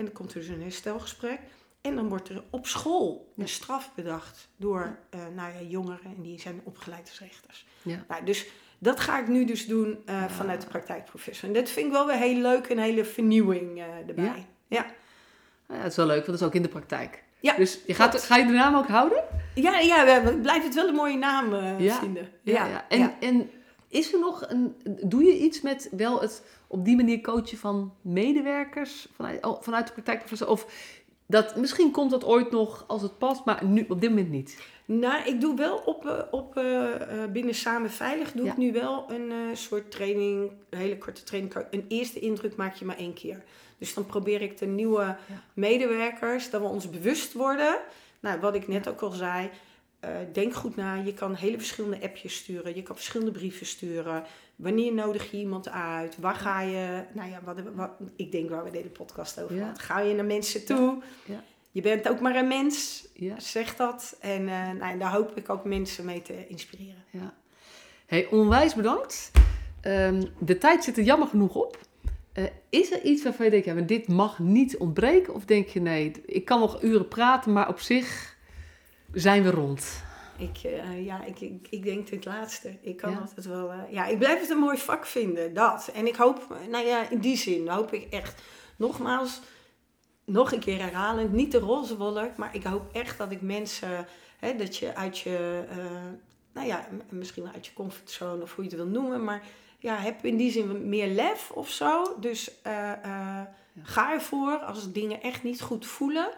En dan komt er dus een herstelgesprek. En dan wordt er op school een straf bedacht door uh, nou ja, jongeren en die zijn opgeleid als rechters. Ja. Nou, dus dat ga ik nu dus doen uh, vanuit de praktijkprofessor. En dat vind ik wel weer heel leuk, een hele vernieuwing uh, erbij. Ja. Ja. ja, het is wel leuk, want dat is ook in de praktijk. Ja, dus je gaat, ga je de naam ook houden? Ja, ja we blijven het wel een mooie naam vinden. Ja, ja. En, en is er nog een. Doe je iets met wel het op die manier coachen van medewerkers vanuit, oh, vanuit de praktijkprofessor? Of dat, misschien komt dat ooit nog als het past, maar nu op dit moment niet. Nou, ik doe wel op, eh, op uh, binnen Samen Veilig doe ik nu wel een uh, soort training, een hele korte training. Een eerste indruk maak je maar één keer. Dus dan probeer ik de nieuwe ja. medewerkers, dat we ons bewust worden. Nou, wat ik net ook al zei, eh, denk goed na. Je kan hele verschillende appjes sturen. Je kan verschillende brieven sturen. Wanneer nodig je iemand uit? Waar ga je... Nou ja, wat, wat, ik denk waar we deze podcast over Ja. Ga je naar mensen toe? Ja. Je bent ook maar een mens. Ja. Zeg dat. En eh, nou, en daar hoop ik ook mensen mee te inspireren. Ja. Hey, onwijs bedankt. Ehm, de tijd zit er jammer genoeg op. Eh, is er iets waarvan je denkt, ja, maar dit mag niet ontbreken? Of denk je, nee, ik kan nog uren praten, maar op zich zijn we rond? Ik, eh, ja, ik, ik, ik denk het laatste. Ik kan Ja. altijd wel... eh, ja, ik blijf het een mooi vak vinden, dat. En ik hoop, nou ja, in die zin hoop ik echt... Nogmaals, nog een keer herhalend, niet de roze wolk... maar ik hoop echt dat ik mensen... Hè, dat je uit je... eh, nou ja, misschien wel uit je comfortzone of hoe je het wil noemen... maar ja, heb in die zin meer lef of zo. Dus ga ervoor als dingen echt niet goed voelen...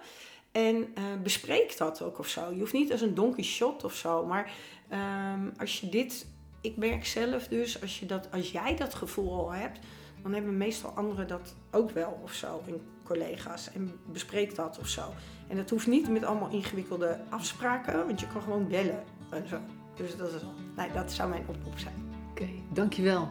En eh, bespreek dat ook of zo. Je hoeft niet als een donkey shot of zo. Maar ehm, als je dit... Ik merk zelf dus, als, je dat, als jij dat gevoel al hebt... dan hebben meestal anderen dat ook wel of zo. En collega's. En bespreek dat of zo. En dat hoeft niet met allemaal ingewikkelde afspraken. Want je kan gewoon bellen en zo. Dus dat, is, nee, dat zou mijn oproep zijn. Oké, dankjewel.